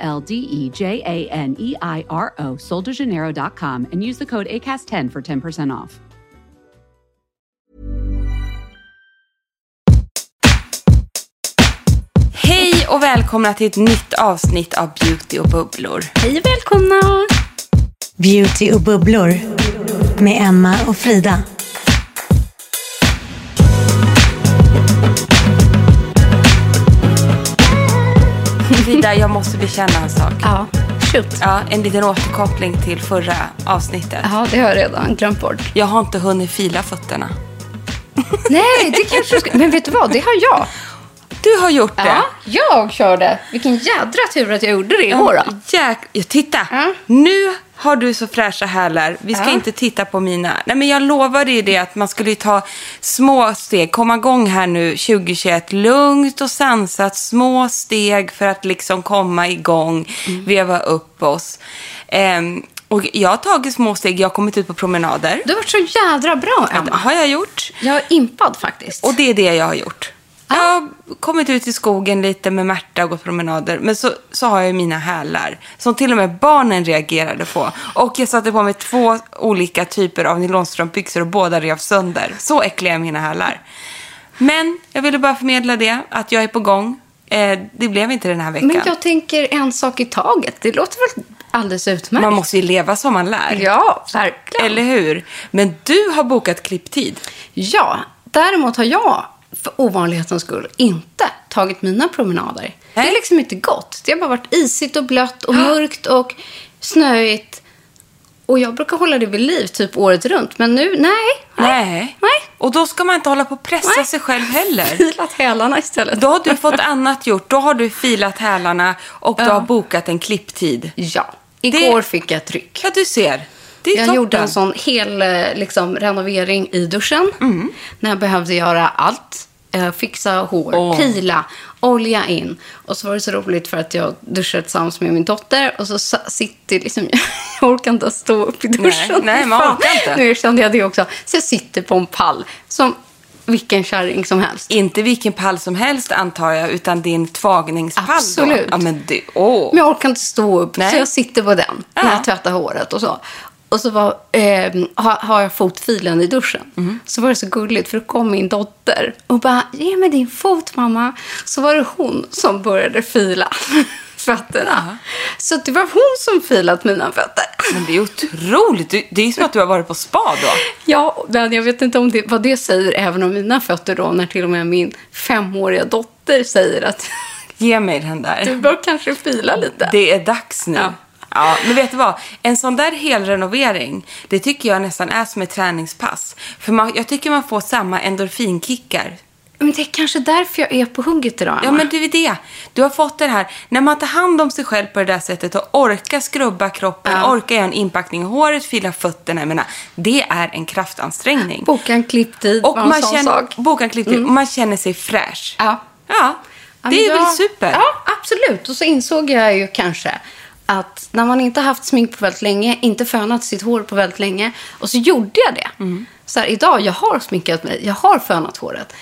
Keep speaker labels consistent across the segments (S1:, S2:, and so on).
S1: L D E J A N E I R O, soldejaneiro.com, and use the code ACAST10 for 10% off.
S2: Hej och välkomna till ett nytt avsnitt av Beauty och bubblor.
S3: Hej välkomna!
S4: Beauty och bubblor med Emma och Frida.
S2: Frida, jag måste bekänna en sak.
S3: Ja, shoot.
S2: Ja, en liten återkoppling till förra avsnittet.
S3: Ja, det har jag redan glömt bort.
S2: Jag har inte hunnit fila fötterna.
S3: Nej, det kanske du ska... Men vet du vad? Det har jag.
S2: Du har gjort det.
S3: Ja, jag körde. Vilken jädra tur att jag gjorde det i år då.
S2: Jäk... Titta,
S3: Ja.
S2: nu har du så fräscha hälar. Vi ska
S3: Ja.
S2: inte titta på mina. Nej, men jag lovade ju det att man skulle ta små steg, komma igång här nu 2021. Lugnt och sansat, små steg för att liksom komma igång,
S3: Mm.
S2: veva upp oss. Ehm, och jag har tagit små steg, jag har kommit ut på promenader.
S3: Du har varit så jädra bra, Emma.
S2: har jag gjort.
S3: Jag är impad faktiskt.
S2: Och det är det jag har gjort. Jag har kommit ut i skogen lite med Märta och gått promenader. Men så, så har jag ju mina hälar. Som till och med barnen reagerade på. Och jag satte på mig två olika typer av nylonstrumpbyxor och båda rev sönder. Så äckliga är mina hälar. Men jag ville bara förmedla det, att jag är på gång. Eh, det blev inte den här veckan.
S3: Men jag tänker en sak i taget. Det låter väl alldeles utmärkt?
S2: Man måste ju leva som man lär.
S3: Ja, verkligen.
S2: Eller hur? Men du har bokat klipptid.
S3: Ja, däremot har jag för ovanlighetens skull inte tagit mina promenader. Det
S2: Nej.
S3: är liksom inte gott. Det har bara varit isigt och blött och mörkt och snöigt. Och jag brukar hålla det vid liv typ året runt. Men nu, nej.
S2: Nej.
S3: Nej.
S2: Och då ska man inte hålla på och pressa
S3: Nej.
S2: sig själv heller.
S3: Filat hälarna istället.
S2: Då har du fått annat gjort. Då har du filat hälarna och du
S3: Ja.
S2: har bokat en klipptid.
S3: Ja. Igår
S2: Det-
S3: fick jag ett tryck.
S2: Ja, du ser.
S3: Jag
S2: toppen.
S3: gjorde en sån hel eh, liksom, renovering i duschen.
S2: Mm.
S3: När jag behövde göra allt. Eh, fixa hår,
S2: Åh.
S3: pila, olja in. Och så var det så roligt för att jag duschade tillsammans med min dotter. Och så sitter liksom... Jag orkar inte stå upp i duschen.
S2: nej, man
S3: Fan.
S2: orkar inte.
S3: Nu erkände jag det också. Så jag sitter på en pall. Som vilken kärring som helst.
S2: Inte vilken pall som helst antar jag, utan din tvagningspall.
S3: Absolut.
S2: Ja, men det, åh.
S3: Men jag orkar inte stå upp,
S2: Nej.
S3: så jag sitter på den när jag tvättar håret och så. Och så var, eh, har, har jag fotfilen i duschen.
S2: Mm.
S3: Så var det så gulligt, för då kom min dotter och bara, ge mig din fot mamma. Så var det hon som började fila fötterna. Så det var hon som filat mina fötter.
S2: Men det är otroligt. Det är som att du har varit på spa då.
S3: Ja, men jag vet inte om det, vad det säger även om mina fötter då, när till och med min femåriga dotter säger att
S2: Ge mig den där.
S3: du bör kanske fila lite.
S2: Det är dags nu. Ja.
S3: Ja.
S2: men vet du vad? En sån där helrenovering, det tycker jag nästan är som ett träningspass. För man, jag tycker man får samma endorfinkickar.
S3: Men det är kanske därför jag är på hugget idag,
S2: Ja,
S3: Emma.
S2: men det är det. Du har fått det här, när man tar hand om sig själv på det där sättet och orkar skrubba kroppen,
S3: Ja.
S2: orkar göra en inpackning i håret, fila fötterna, jag menar, det är en kraftansträngning.
S3: Boka en klipptid
S2: och
S3: var en
S2: man
S3: sån
S2: känner,
S3: sak.
S2: boka en klipptid och man känner sig fräsch.
S3: Ja.
S2: Ja,
S3: Ja,
S2: det är väl super.
S3: Ja, absolut. Och så insåg jag ju kanske att när man inte haft smink på väldigt länge, inte fönat sitt hår på väldigt länge, och så gjorde jag det.
S2: Mm.
S3: Så här, idag, jag har sminkat mig, jag har fönat håret.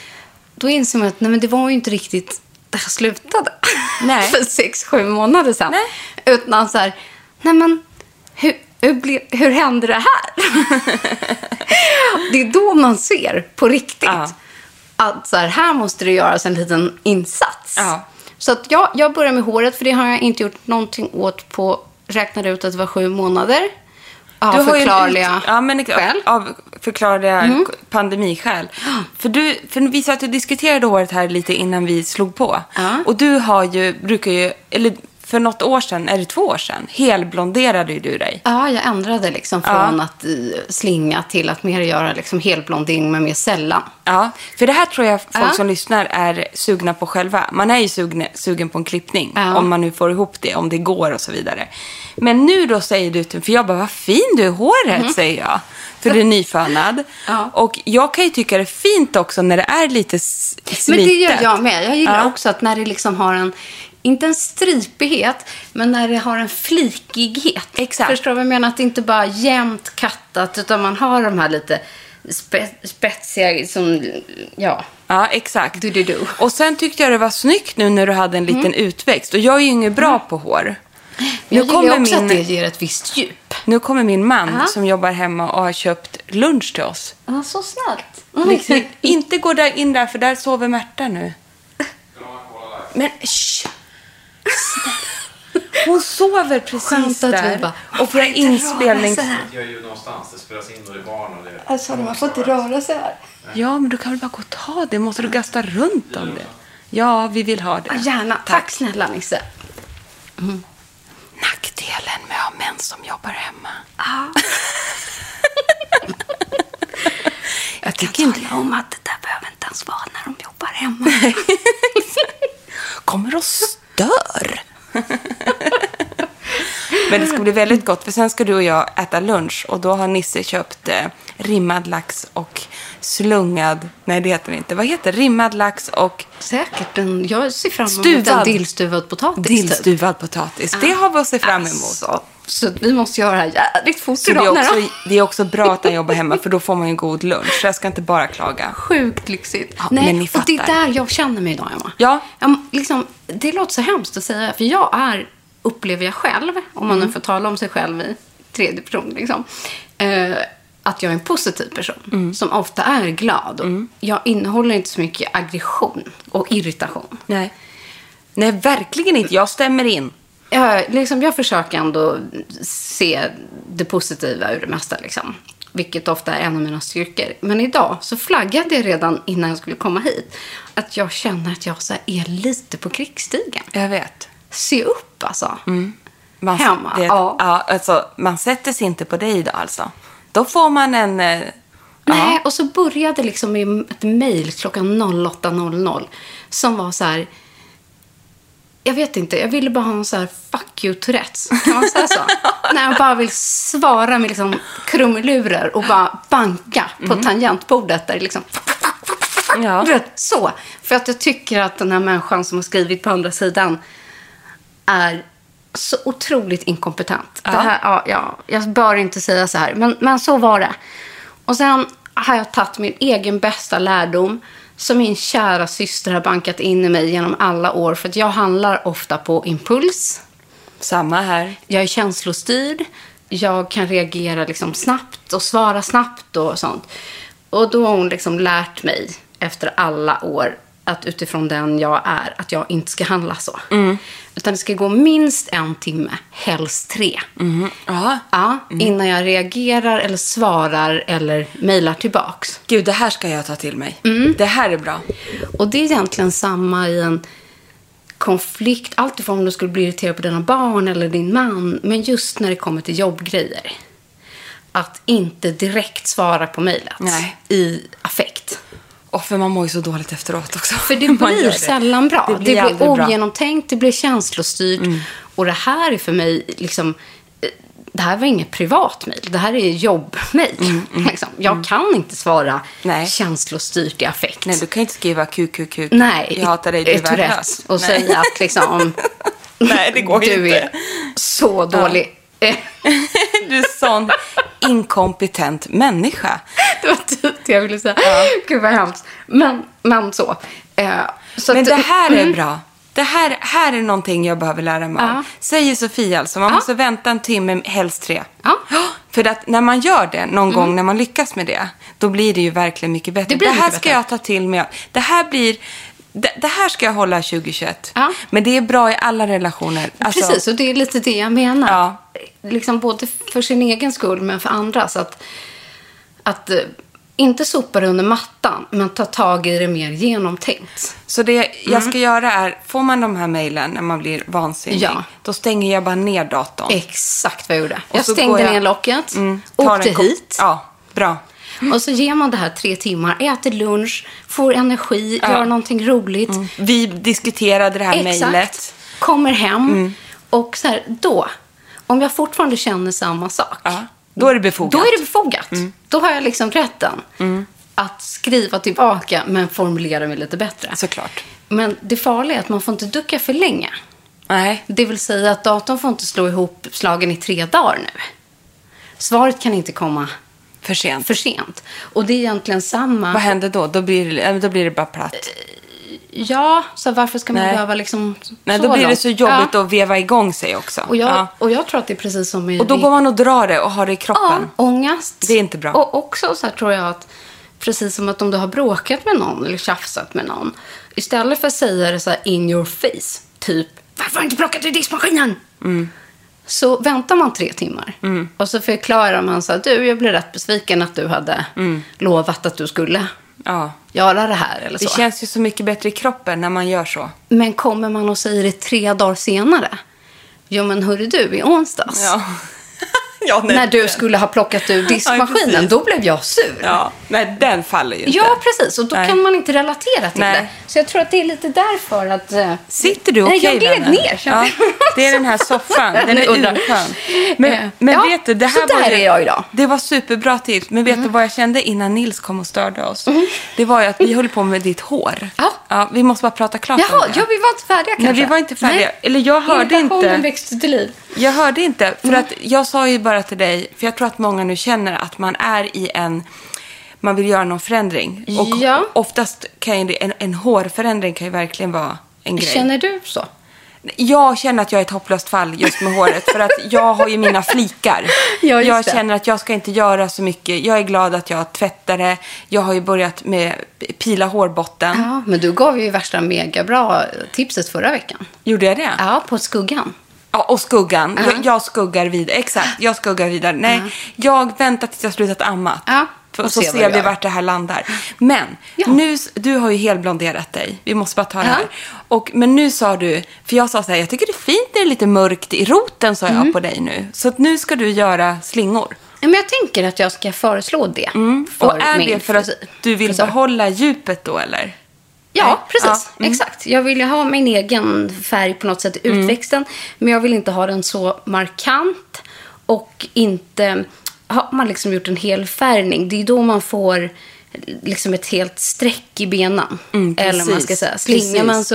S3: Då inser man att nej, men det var ju inte riktigt där jag slutade.
S2: Nej.
S3: För sex, sju månader sedan.
S2: Nej.
S3: Utan så här, nej men, hur, hur, ble, hur hände det här? det är då man ser på riktigt
S2: Ja.
S3: att så här, här måste det göras en liten insats.
S2: Ja.
S3: Så att jag, jag börjar med håret, för det har jag inte gjort någonting åt på, räknade ut att det var sju månader. Av
S2: Du ju
S3: förklarliga
S2: ut- ja, men,
S3: skäl. Mm.
S2: Av förklarliga pandemiskäl. För, du, för vi satt och diskuterade håret här lite innan vi slog på.
S3: Ja.
S2: Och du har ju, brukar ju, eller för något år sedan, är det två år sedan, helblonderade ju du dig.
S3: Ja, jag ändrade liksom från att eh, slinga till att mer göra liksom helblonding men mer sällan.
S2: Ja, för det här tror jag folk
S3: Ja.
S2: som lyssnar är sugna på själva. Man är ju sugne, sugen på en klippning,
S3: Ja.
S2: om man nu får ihop det, om det går och så vidare. Men nu då säger du till för jag bara, vad fin du är i håret, säger jag. För du är nyfönad.
S3: Ja.
S2: Och jag kan ju tycka det är fint också när det är lite slitet.
S3: Men det gör jag med. Jag gillar
S2: Ja.
S3: också att när det liksom har en, inte en stripighet, men när det har en flikighet.
S2: Exakt.
S3: Förstår du vad jag menar? Att det inte bara är jämnt kattat, utan man har de här lite spe, spetsiga, som, ja.
S2: Ja, exakt.
S3: Du, du, du.
S2: Och sen tyckte jag det var snyggt nu när du hade en liten
S3: Mm.
S2: utväxt. Och jag är ju inget bra på hår.
S3: Jag gillar
S2: kommer
S3: också
S2: min-
S3: att det ger ett visst djup.
S2: Nu kommer min man
S3: Ja.
S2: som jobbar hemma och har köpt lunch till oss.
S3: Ja, så snällt.
S2: Liksom, inte gå där in där, för där sover Märta nu. Men shh! Hon sover precis
S3: att
S2: där.
S3: bara,
S2: och för inspelning...
S5: Jag är ju någonstans, det spelas in och det är barn och det...
S3: Alltså, man får inte röra sig här.
S2: Ja, men du kan väl bara gå och ta det? Måste du gasta runt om det? Ja, vi vill ha det.
S3: Ja, Gärna. Tack snälla Nisse.
S2: Nackdelen med att ha män som jobbar hemma.
S3: Jag tycker inte om att det där behöver inte ens vara när de jobbar hemma.
S2: kommer och stör. Men det ska bli väldigt gott, för sen ska du och jag äta lunch och då har Nisse köpt eh, rimmad lax och slungad, nej det heter det inte, vad heter det? Rimmad lax och
S3: Säkert. En, jag ser fram emot
S2: Stuvad.
S3: en dillstuvad potatis. typ.
S2: dillstuvad potatis. Det har vi att se fram emot.
S3: Alltså, så vi måste göra det här jävligt fort
S2: Så det är,
S3: idag.
S2: också, det är också bra att han jobbar hemma, för då får man ju en god lunch. Så jag ska inte bara klaga.
S3: Sjukt lyxigt.
S2: Ja,
S3: Nej,
S2: men ni
S3: och det är
S2: fattar.
S3: där jag känner mig idag, Emma.
S2: Ja.
S3: Jag, liksom, det låter så hemskt att säga, för jag är, upplever jag själv, om man
S2: Mm.
S3: nu får tala om sig själv i tredje person, liksom, eh, att jag är en positiv person
S2: Mm.
S3: som ofta är glad. Och Jag innehåller inte så mycket aggression och irritation.
S2: Nej. Nej, verkligen inte. Jag stämmer in.
S3: Jag, liksom, jag försöker ändå se det positiva ur det mesta. Liksom. Vilket ofta är en av mina styrkor. Men idag så flaggade jag redan innan jag skulle komma hit. Att jag känner att jag är lite på krigsstigen.
S2: Jag vet.
S3: Se upp alltså.
S2: Man,
S3: Hemma,
S2: det,
S3: ja.
S2: ja. alltså, man sätter sig inte på dig då alltså. Då får man en... eh,
S3: Nej, och så började liksom med ett mejl klockan 08.00 som var så här... Jag vet inte, jag ville bara ha en så här fuck you Tourettes. Kan man säga så? När jag bara vill svara med liksom krumelurer och bara banka på tangentbordet där det liksom...
S2: Ja.
S3: Du vet, så. För att jag tycker att den här människan som har skrivit på andra sidan är så otroligt inkompetent. Det här, ja, ja, jag bör inte säga så här, men, men så var det. Och sen har jag tagit min egen bästa lärdom som min kära syster har bankat in i mig genom alla år. För att jag handlar ofta på impuls.
S2: Samma här.
S3: Jag är känslostyrd. Jag kan reagera liksom snabbt och svara snabbt och sånt. Och då har hon liksom lärt mig efter alla år att utifrån den jag är, att jag inte ska handla så. Utan det ska gå minst en timme, helst tre.
S2: Ja.
S3: Ja, Innan jag reagerar eller svarar eller mejlar tillbaks.
S2: Gud, det här ska jag ta till mig. Det här är bra.
S3: Och det är egentligen samma i en konflikt. Alltifrån om du skulle bli irriterad på dina barn eller din man. Men just när det kommer till jobbgrejer. Att inte direkt svara på mejlet i affekt.
S2: Och för man mår ju så dåligt efteråt också.
S3: För det blir sällan bra.
S2: Det
S3: Det
S2: blir,
S3: blir,
S2: aldrig bra. Mm.
S3: ogenomtänkt, det blir känslostyrt. Och det här är för mig liksom... eh, Det här var inget privat mejl, det här är jobbmejl. Liksom. Jag kan inte svara
S2: Mm, Nej.
S3: känslostyrt i affekt.
S2: Nej, du kan inte skriva QQQ.
S3: Nej,
S2: jag hatar dig, du är värdelös.
S3: Och
S2: Nej.
S3: säga att liksom...
S2: Nej, det går
S3: du
S2: inte.
S3: är så dålig. Eh,
S2: Du är sån inkompetent människa.
S3: det var typ det jag ville säga. Gud vad hemskt. Men, men så. Eh, så
S2: Men det här är bra. Det här, här är någonting jag behöver lära mig
S3: Ja.
S2: Säger Sofia alltså, man
S3: Ja.
S2: måste vänta en timme, helst tre.
S3: Ja.
S2: För att när man gör det någon gång, när man lyckas med det, då blir det ju verkligen mycket bättre.
S3: Det
S2: Det, här ska
S3: bättre.
S2: jag ta till mig. Det här blir... Det, det här ska jag hålla 2021.
S3: Ja.
S2: Men det är bra i alla relationer. Alltså,
S3: Precis, och det är lite det jag menar.
S2: Ja.
S3: Liksom både för sin egen skull, men för andra. Så att, att eh, inte sopa det under mattan, men ta tag i det mer genomtänkt.
S2: Så det jag ska göra är, får man de här mejlen när man blir vansinnig,
S3: Ja.
S2: då stänger jag bara ner datorn.
S3: Exakt vad jag gjorde.
S2: Och
S3: Jag stängde
S2: jag-
S3: ner locket,
S2: Mm, tar
S3: åkte hit.
S2: Ja, bra.
S3: Och så ger man det här tre timmar, äter lunch, får energi,
S2: Ja.
S3: gör någonting roligt.
S2: Vi diskuterade det här mejlet.
S3: Kommer hem.
S2: Mm.
S3: Och så här, då, om jag fortfarande känner samma sak,
S2: Ja, då är det befogat.
S3: då är det befogat.
S2: Mm.
S3: Då har jag liksom rätten att skriva tillbaka, men formulera mig lite bättre.
S2: Såklart.
S3: Men det farliga är att man får inte ducka för länge.
S2: Nej.
S3: Det vill säga att datorn får inte slå ihop slagen i tre dagar nu. Svaret kan inte komma
S2: För sent.
S3: för sent. Och det är egentligen samma.
S2: Vad händer då? Då blir, då blir det bara platt.
S3: Ja, så varför ska man
S2: Nej.
S3: behöva liksom
S2: Nej, då blir det så jobbigt
S3: ja.
S2: att veva igång sig också.
S3: Och jag,
S2: ja.
S3: och jag tror att det är precis som med...
S2: och då går man och drar det och har det i
S3: Ja,
S2: kroppen.
S3: ångest.
S2: Det är inte bra.
S3: Och också så här tror jag att precis som att om du har bråkat med någon eller tjafsat med någon. Istället för att säga det så här in your face, typ varför har du inte plockat ur diskmaskinen?
S2: Mm.
S3: Så väntar man tre timmar och så förklarar man så här, du jag blev rätt besviken att du hade
S2: Mm.
S3: lovat att du skulle
S2: Ja.
S3: göra det här eller
S2: Det
S3: så.
S2: känns ju så mycket bättre i kroppen när man gör så.
S3: Men kommer man och säger det tre dagar senare? Jo men hörru du, i onsdags.
S2: Ja. ja, nej,
S3: När du skulle ha plockat ur diskmaskinen,
S2: precis.
S3: då blev jag sur.
S2: Ja, nej, den faller ju inte.
S3: Ja, precis. Och då
S2: Nej.
S3: kan man inte relatera till det. Så jag tror att det är lite därför att... eh,
S2: Sitter du okej
S3: jag gled ner,
S2: Ja, det är den här soffan. Den är urskön. Men,
S3: Eh,
S2: men
S3: ja,
S2: vet du, det här var
S3: är jag idag.
S2: Det var superbra tips. Men vet
S3: Mm.
S2: du vad jag kände innan Nils kom och störde oss? Det var ju att vi höll på med ditt hår.
S3: Ja.
S2: vi måste bara prata klart
S3: Jaha,
S2: om det.
S3: ja, vi var inte färdiga kanske.
S2: Nej, vi var inte färdiga. Eller jag hörde
S3: Irritationen
S2: inte.
S3: växte till liv.
S2: Jag hörde inte, för
S3: Mm.
S2: att jag sa ju bara till dig, för jag tror att många nu känner att man är i en, man vill göra någon förändring. Och
S3: Ja.
S2: oftast kan ju en, en hårförändring kan ju verkligen vara en grej.
S3: Känner du så?
S2: Jag känner att jag är ett hopplöst fall just med håret, för att jag har ju mina flikar.
S3: Ja,
S2: jag känner att jag ska inte göra så mycket. Jag är glad att jag tvättar det. Jag har ju börjat med pila hårbotten.
S3: Ja, men du gav ju värsta megabra tipset förra veckan.
S2: Gjorde jag det?
S3: Ja, på skuggan.
S2: Ja, och skuggan.
S3: Ja.
S2: Jag, jag skuggar vidare. Exakt, jag skuggar vidare. Nej, jag väntar tills jag slutat amma.
S3: Ja,
S2: För,
S3: och
S2: så
S3: se vad
S2: ser vi
S3: gör.
S2: vart det här landar. Men,
S3: Ja.
S2: nu, du har ju helblonderat dig. Vi måste bara ta det här. Och, men nu sa du, för jag sa så här, jag tycker det är fint när det är lite mörkt i roten, sa
S3: Mm.
S2: jag på dig nu. Så att nu ska du göra slingor.
S3: Men jag tänker att jag ska föreslå det för
S2: Mm. Och är det för att du vill
S3: Frisör.
S2: behålla djupet då, eller?
S3: Ja, precis.
S2: Ja, mm.
S3: Exakt. Jag vill ju ha min egen färg på något sätt i
S2: Mm.
S3: utväxten. Men jag vill inte ha den så markant. Och inte... Har man liksom gjort en hel färgning, det är då man får liksom ett helt streck i benen.
S2: Mm,
S3: Eller man ska säga. Slingar man så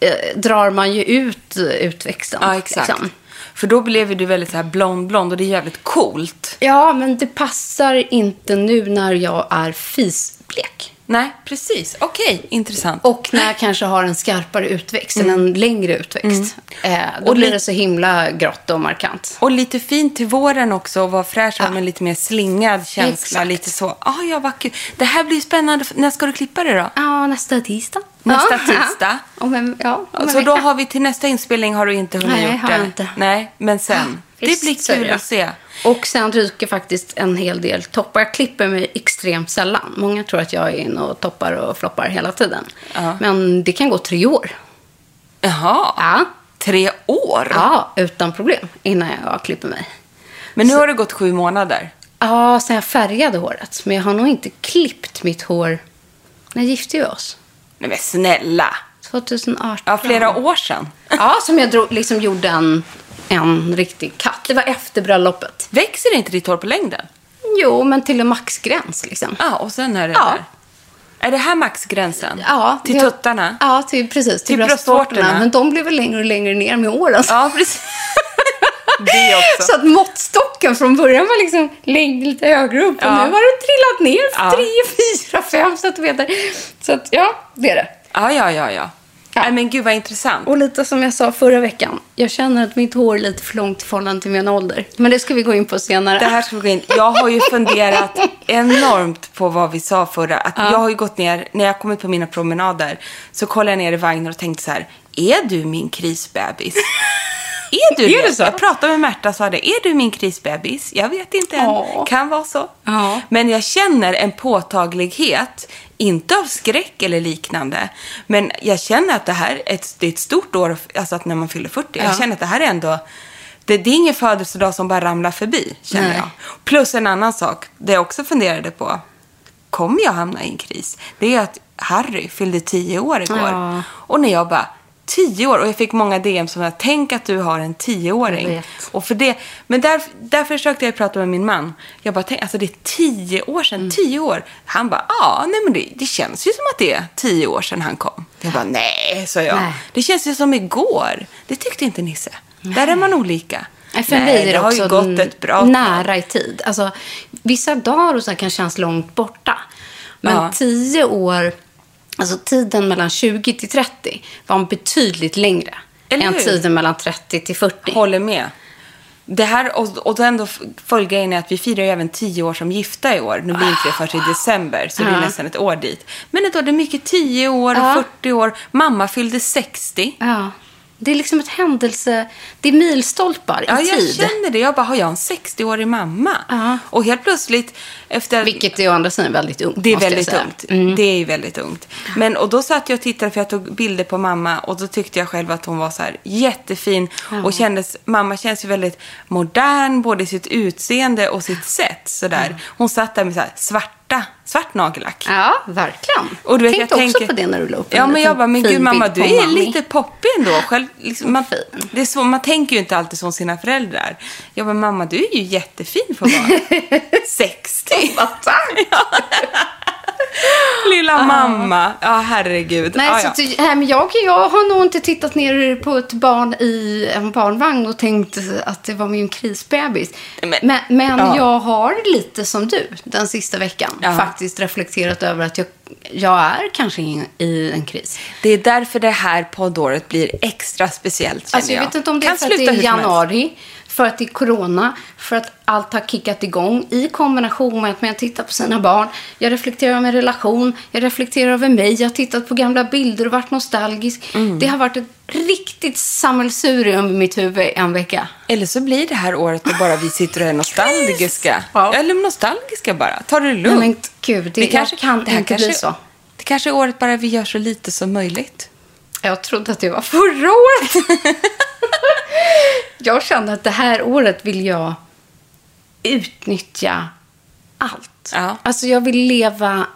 S3: eh, drar man ju ut eh, utväxten.
S2: Ja, exakt.
S3: liksom.
S2: För då blev du väldigt så här blond-blond och det är jävligt coolt.
S3: Ja, men det passar inte nu när jag är fisblek.
S2: Nej, precis. Okej, intressant.
S3: Och när jag kanske har en skarpare utväxt, eller en längre utväxt. Eh, då
S2: Mm. Och
S3: blir
S2: li-
S3: det så himla grått och markant.
S2: Och lite fint till våren också, och vara fräsch
S3: Ja.
S2: med lite mer slingad känsla.
S3: Exakt.
S2: Lite så, ah, ja vad kul. Det här blir spännande. När ska du klippa det då?
S3: Ja, nästa tisdag.
S2: Nästa
S3: ja.
S2: tisdag?
S3: Om en, ja, om en
S2: Så då har vi till nästa inspelning har du inte hunnit
S3: Nej,
S2: gjort
S3: har
S2: det?
S3: jag inte.
S2: Nej, men sen. det
S3: Visst,
S2: blir kul
S3: det.
S2: att se.
S3: Och sen ryker faktiskt en hel del toppar. Jag klipper mig extremt sällan. Många tror att jag är inne och toppar och floppar hela tiden.
S2: Ja.
S3: Men det kan gå tre år.
S2: Jaha,
S3: Ja,
S2: tre år?
S3: ja utan problem innan jag klipper mig.
S2: Men nu har det gått sju månader.
S3: Ja, sen jag färgade håret. Men jag har nog inte klippt mitt hår. När gifte vi oss?
S2: Nej men snälla.
S3: 2018.
S2: Ja, flera år sedan.
S3: Ja, som jag drog, liksom gjorde en, en riktig katt. Det var efter bröllopet.
S2: Växer inte ditt hår på längden?
S3: Jo, men till en maxgräns liksom.
S2: Ja, och sen är det
S3: Ja.
S2: där. Är det här maxgränsen?
S3: Ja,
S2: Till tuttarna?
S3: Ja, till, precis. Till,
S2: Till
S3: bröstvårtorna. Men de blev väl längre och längre ner med åren.
S2: Ja, precis. det också.
S3: Så att måttstocken från början var liksom längre, lite högre upp. Och
S2: Ja.
S3: nu har det trillat ner
S2: Ja.
S3: tre, fyra, fem centimeter. Så att, ja, det är det.
S2: Ja, ja, ja, ja.
S3: Ja.
S2: Men gud vad intressant.
S3: Och lite som jag sa förra veckan. Jag känner att mitt hår är lite för långt i förhållande till min ålder. Men det ska vi gå in på senare.
S2: Det här ska vi gå in. Jag har ju funderat enormt på vad vi sa förra. Att Jag har ju gått ner, när jag kommit på mina promenader, så kollade jag ner i vagnen och tänkte så här, är du min krisbebis? Är du
S3: Är
S2: det?
S3: det så?
S2: Jag pratade med Märta och sa det. Är du min krisbebis? Jag vet inte än.
S3: Ja.
S2: Kan vara så.
S3: Ja.
S2: Men jag känner en påtaglighet, inte av skräck eller liknande, men jag känner att det här är ett, det är ett stort år, alltså att när man fyller 40. Jag
S3: Ja.
S2: känner att det här är ändå, det, det är ingen födelsedag som bara ramlar förbi, känner
S3: Nej.
S2: jag. Plus en annan sak, det jag också funderade på, kommer jag hamna i en kris? Det är att Harry fyllde 10 år igår.
S3: Ja.
S2: Och när jag bara, 10 år? Och jag fick många DM som att tänk att du har en 10-åring.
S3: Jag vet.
S2: Och för det, men där, där försökte jag prata med min man. Jag bara, tänk, alltså det är 10 år sedan, 10 år. Han bara, ja, nej men det, det känns ju som att det är 10 år sedan han kom. Jag bara, nej, sa jag.
S3: Nej.
S2: Det känns ju som igår. Det tyckte inte Nisse. Där är man olika.
S3: Nej, För
S2: nej,
S3: mig är det,
S2: har
S3: också
S2: ju gått ett bra
S3: nära i tid. Alltså, vissa dagar och så kan kännas långt borta. Men
S2: Ja.
S3: tio år, alltså tiden mellan 20 till 30 var betydligt längre
S2: Eller
S3: än
S2: hur?
S3: tiden mellan 30 till 40.
S2: Håller med. Det här, och, och då ändå följer är att vi firar ju även 10 år som gifta i år. Nu blir inte det först i december, så det är
S3: Ja.
S2: nästan ett år dit. Men ändå, det är mycket 10 år,
S3: Ja.
S2: 40 år. Mamma fyllde 60.
S3: Ja. Det är liksom ett händelse, det är milstolpar i
S2: Ja, jag
S3: tid.
S2: känner det. Jag bara, har jag en 60-årig mamma?
S3: Ja.
S2: Och helt plötsligt, efter...
S3: Vilket är å andra sidan väldigt ungt.
S2: Det är
S3: jag
S2: väldigt ungt.
S3: Mm.
S2: Det är väldigt ungt. Men, och då satt jag och tittade för jag tog bilder på mamma och då tyckte jag själv att hon var så här jättefin och kändes, mamma känns ju väldigt modern både i sitt utseende och sitt sätt sådär. Hon satt där med så här svarta, svart nagellack.
S3: Ja, verkligen.
S2: Och du vet,
S3: Tänkte
S2: jag
S3: också
S2: tänker,
S3: på det när du la upp en
S2: Ja, men jag bara, men gud mamma, du är
S3: Mami.
S2: lite poppig ändå. Själv, liksom, man, det är så, man tänker ju inte alltid som sina föräldrar. Jag bara, mamma, du är ju jättefin för att vara 60.
S3: Vad tack!
S2: Lilla mamma. Ja, herregud.
S3: Nej,
S2: ja,
S3: så
S2: ja.
S3: att, nej, men jag, jag har nog inte tittat ner på ett barn i en barnvagn och tänkt att det var min krisbebis.
S2: Men-
S3: Men, men,
S2: ja.
S3: jag har lite som du den sista veckan faktiskt reflekterat över att jag, jag är kanske i, i en kris.
S2: Det är därför det här poddåret blir extra speciellt,
S3: Alltså, jag vet inte om det är
S2: Kan
S3: för att det är januari, för att det är corona, för att allt har kickat igång i kombination med att man tittar på sina barn. Jag reflekterar över en relation, jag reflekterar över mig, jag har tittat på gamla bilder och varit nostalgisk.
S2: Mm.
S3: Det har varit ett riktigt sammelsurium i mitt huvud en vecka.
S2: Eller så blir det här året då bara vi sitter och är nostalgiska.
S3: Ja.
S2: Eller nostalgiska bara. Ta det
S3: Nej,
S2: lugnt.
S3: men gud, det, jag kan
S2: det här
S3: inte
S2: kanske,
S3: bli så.
S2: Det kanske är året bara vi gör så lite som möjligt.
S3: Jag trodde att det var förra året. jag kände att det här året vill jag utnyttja allt.
S2: Ja.
S3: Alltså jag vill leva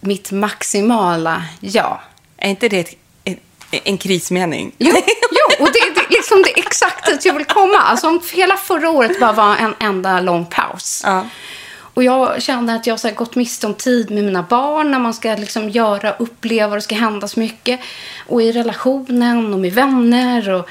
S3: mitt maximala jag.
S2: Är inte det ett, en, en krismening?
S3: Jo, jo och det, det, liksom det är exakt dit jag vill komma. Alltså om hela förra året bara var en enda lång paus.
S2: Ja.
S3: Och jag kände att jag har så gått miste om tid med mina barn när man ska liksom göra, uppleva och det ska hända så mycket. Och i relationen och med vänner och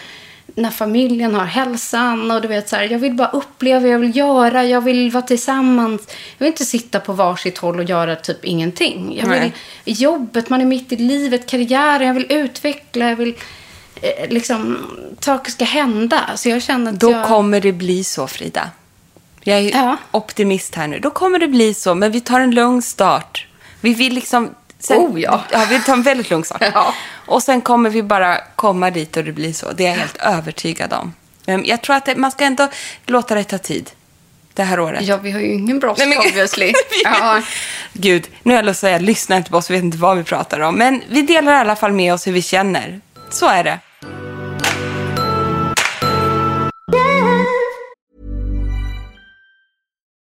S3: när familjen har hälsan. Och du vet så här, jag vill bara uppleva, jag vill göra, jag vill vara tillsammans. Jag vill inte sitta på varsitt håll och göra typ ingenting. Jag vill
S2: Nej.
S3: jobbet, man är mitt i livet, karriären, jag vill utveckla, jag vill eh, liksom, saker ska hända. Så jag känner att
S2: Då
S3: jag...
S2: kommer det bli så, Frida. Jag är
S3: Ja.
S2: optimist här nu. Då kommer det bli så, men vi tar en lugn start. Vi vill liksom...
S3: Oh, ja.
S2: ja. Vi tar en väldigt lugn start.
S3: Ja.
S2: Och sen kommer vi bara komma dit och det blir så. Det är jag helt övertygad om. Men jag tror att det, man ska ändå låta det ta tid. Det här året.
S3: Ja, vi har ju ingen brådska obviously. ja.
S2: Gud, nu har jag lust att säga lyssna inte på oss, vi vet inte vad vi pratar om. Men vi delar i alla fall med oss hur vi känner. Så är det.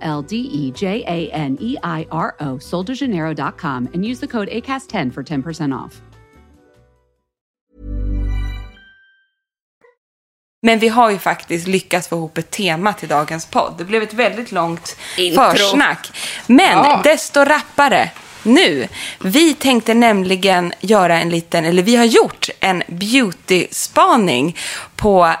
S1: L D E J A N E I R O, soldejaneiro.com, and use the code ACAST10 for 10% off.
S2: Men vi har ju faktiskt lyckats få ihop ett tema till dagens podd. Det blev ett väldigt långt
S3: Intro.
S2: försnack. Men
S3: Ja.
S2: desto rappare nu. Vi tänkte nämligen göra en liten, eller vi har gjort en beauty-spaning på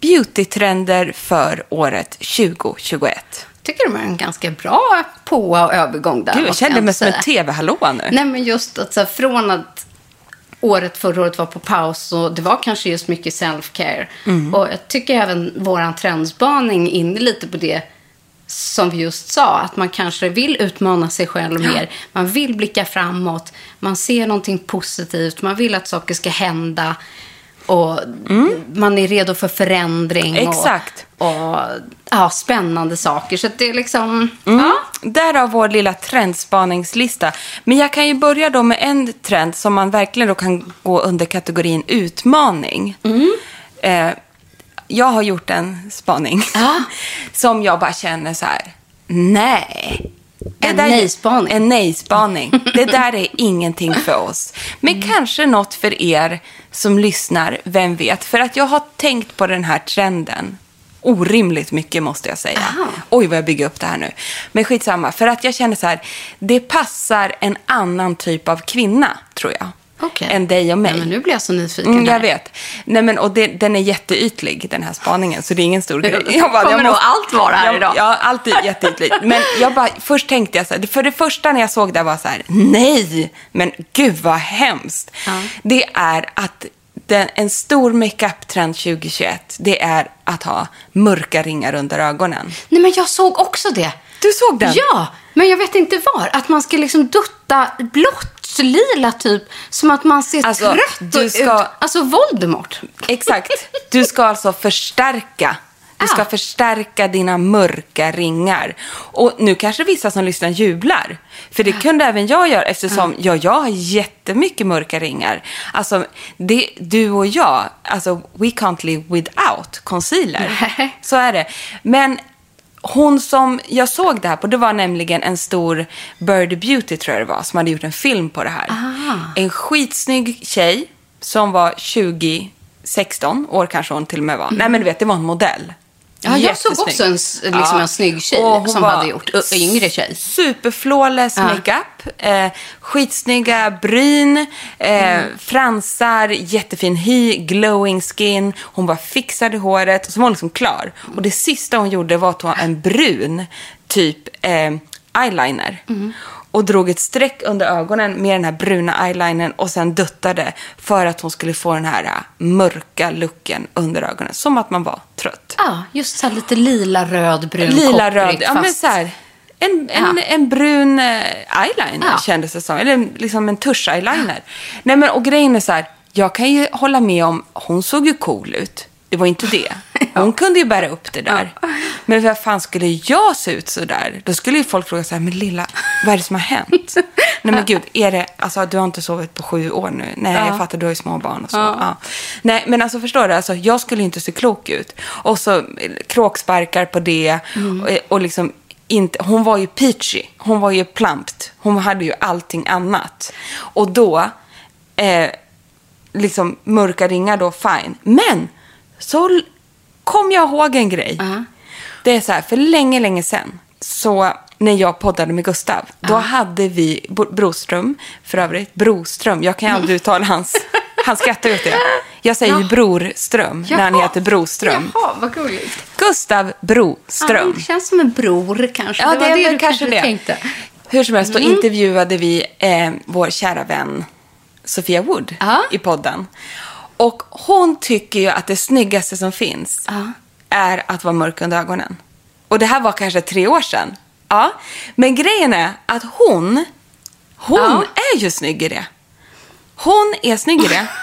S2: beautytrender för året 2021.
S3: Tycker de är en ganska bra på och övergång där.
S2: Gud, jag
S3: ändå
S2: mig som en tv-hallå nu.
S3: Nej, men just att så här, från att året förra året var på paus och det var kanske just mycket self-care.
S2: Mm.
S3: Och jag tycker även våran trendspaning inne lite på det som vi just sa, att man kanske vill utmana sig själv mer. Man vill blicka framåt, man ser någonting positivt, man vill att saker ska hända. Och man är redo för förändring.
S2: Mm. Exakt.
S3: Och, och ja, spännande saker. Så det är liksom...
S2: Mm.
S3: Ja,
S2: Därav vår lilla trendspaningslista. Men jag kan ju börja då med en trend som man verkligen då kan gå under kategorin utmaning. Eh, jag har gjort en spaning som jag bara känner så här, nej.
S3: En nej-spaning.
S2: En nej-spaning. Det där är ingenting för oss. Men kanske något för er som lyssnar, vem vet. För att jag har tänkt på den här trenden orimligt mycket måste jag säga.
S3: Aha.
S2: Oj, vad jag bygger upp det här nu. Men skitsamma, för att jag känner så här, det passar en annan typ av kvinna, tror jag.
S3: Okej.
S2: Än dig och mig.
S3: Nej, men nu blir jag så nyfiken.
S2: Mm, jag
S3: här.
S2: vet. Nej, men, och det, den är jätteytlig, den här spaningen, så det är ingen stor grej.
S3: Kommer nog allt vara här
S2: jag,
S3: idag.
S2: Ja, allt är jätteytligt. Men jag bara, först tänkte jag så här, för det första när jag såg det var så här, nej, men gud vad hemskt.
S3: Ja.
S2: Det är att den, en stor makeup-trend 2021, det är att ha mörka ringar under ögonen.
S3: Nej, men jag såg också det.
S2: Du såg den?
S3: Ja, men jag vet inte var. Att man ska liksom dutta blått, lila typ. Som att man ser
S2: Alltså,
S3: trött
S2: du
S3: ut.
S2: ska-
S3: Alltså Voldemort.
S2: Exakt. Du ska alltså förstärka. Du ska
S3: Ah.
S2: förstärka dina mörka ringar. Och nu kanske vissa som lyssnar jublar. För det kunde även jag göra eftersom ja, jag har jättemycket mörka ringar. Alltså, det, du och jag, alltså we can't live without concealer.
S3: Nej.
S2: Så är det. Men hon som jag såg det här på, det var nämligen en stor Bird Beauty tror jag det var, som hade gjort en film på det här. En skitsnygg tjej som var 2016 år kanske hon till och med var. Nej men du vet, det var en modell.
S3: Ja, jag såg också en, liksom en snygg tjej som hade gjort, ö, yngre tjej.
S2: Superflawless
S3: Ja.
S2: makeup, eh, skitsnygga bryn, eh,
S3: Mm.
S2: fransar, jättefin hy, glowing skin. Hon var fixad i håret och så var hon liksom klar. Och det sista hon gjorde var att ta en brun typ eh, eyeliner.
S3: Mm.
S2: Och drog ett streck under ögonen med den här bruna eyelinern och sen duttade för att hon skulle få den här eh, mörka looken under ögonen. Som att man var trött.
S3: Ja, just så lite lila, röd, brun,
S2: Lila, röd. Ja, men
S3: fast-
S2: så här. En, en,
S3: Ja.
S2: en brun eh, eyeliner
S3: Ja.
S2: kändes det som. Eller liksom en tusch-eyeliner. Nej, men och grejen är så här. Jag kan ju hålla med om, hon såg ju cool ut. Det var inte det. Hon kunde ju bära upp det där. Men vad fan skulle jag se ut så där? Då skulle ju folk fråga så här, men lilla, vad är det som har hänt? Nej men gud, är det, alltså du har inte sovit på sju år nu? Nej, jag fattar, du har ju små barn och så. Ja. Nej, men alltså förstår du, alltså, jag skulle ju inte se klok ut. Och så eh, kråksparkar på det och, och liksom inte, hon var ju peachy, hon var ju plumpt, hon hade ju allting annat. Och då, eh, liksom mörka ringar då, fine. Men så kom jag ihåg en grej. Det är så här, för länge, länge sedan, så när jag poddade med Gustav, då hade vi Broström, för övrigt, Broström, jag kan ju aldrig uttala hans, han skrattar ut det. Jag säger ju Brorström när han heter Broström.
S3: Jaha, vad gulligt.
S2: Gustav
S3: Ja,
S2: Broström.
S3: det känns som en bror kanske.
S2: Ja,
S3: det var
S2: det
S3: det du
S2: kanske det.
S3: tänkte.
S2: Hur som helst, då intervjuade vi eh, vår kära vän Sofia Wood
S3: Ja.
S2: i podden. Och hon tycker ju att det snyggaste som finns
S3: Ja.
S2: är att vara mörk under ögonen. Och det här var kanske tre år sedan. Ja. Men grejen är att hon, hon
S3: Ja.
S2: är ju snygg i det. Hon är snygg i det.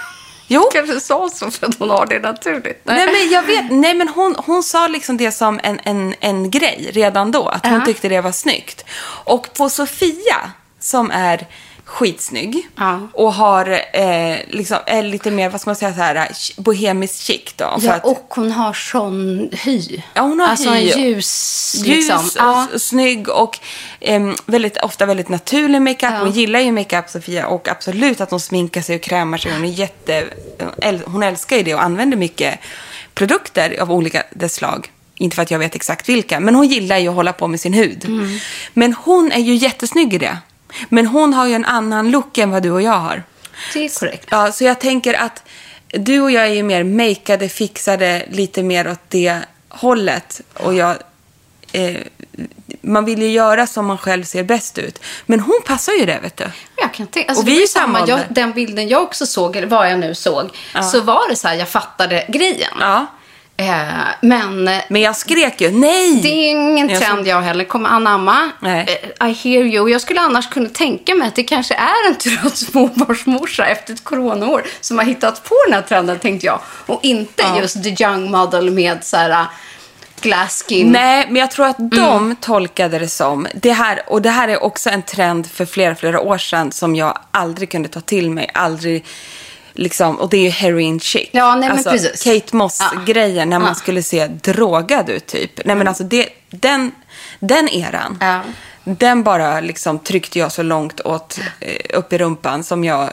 S2: Jo.
S3: kanske sa så för att hon har det naturligt.
S2: Nej, men jag vet. Nej, men hon, hon sa liksom det som en, en, en grej redan då. Att hon
S3: Ja.
S2: tyckte det var snyggt. Och på Sofia, som är skitsnygg
S3: Ja.
S2: och har eh, liksom, är lite mer, vad ska man säga, så här, bohemiskt chic då.
S3: Ja,
S2: att-
S3: och hon har sån hy.
S2: Ja, hon har
S3: alltså
S2: hy.
S3: en ljus,
S2: ljus
S3: liksom. Ja.
S2: och snygg och em, väldigt, ofta väldigt naturlig makeup.
S3: Ja.
S2: Hon gillar ju makeup, Sofia, och absolut att hon sminkar sig och krämar sig. Hon, är jätte, hon älskar ju det och använder mycket produkter av olika dess slag. Inte för att jag vet exakt vilka, men hon gillar ju att hålla på med sin hud.
S3: Mm.
S2: Men hon är ju jättesnygg i det. Men hon har ju en annan look än vad du och jag har.
S3: Det är korrekt.
S2: Ja, så jag tänker att du och jag är ju mer makeade, fixade, lite mer åt det hållet. Och jag... Eh, man vill ju göra som man själv ser bäst ut. Men hon passar ju det, vet du.
S3: Jag kan tänka, alltså
S2: Och vi är samma
S3: jag, den bilden jag också såg, eller vad jag nu såg, så var det så här, jag fattade grejen.
S2: Ja.
S3: Eh, men eh,
S2: Men jag skrek ju nej!
S3: det är ingen
S2: Jag
S3: trend jag heller kommer anamma.
S2: Nej.
S3: Eh, I hear you. Jag skulle annars kunna tänka mig att det kanske är en trött småbarnsmorsa efter ett coronaår som har hittat på den här trenden, tänkte jag. Och inte just the young model med så här uh, glass skin.
S2: Nej, men jag tror att de
S3: Mm.
S2: tolkade det som, det här, och det här är också en trend för flera, flera år sedan som jag aldrig kunde ta till mig, aldrig liksom, och det är ju heroin chic.
S3: Ja, nej,
S2: alltså,
S3: precis.
S2: Kate Moss-grejen när man
S3: Ja.
S2: skulle se drogad ut typ. Nej men alltså det, den, den eran.
S3: Ja.
S2: Den bara liksom tryckte jag så långt åt, eh, upp i rumpan som jag...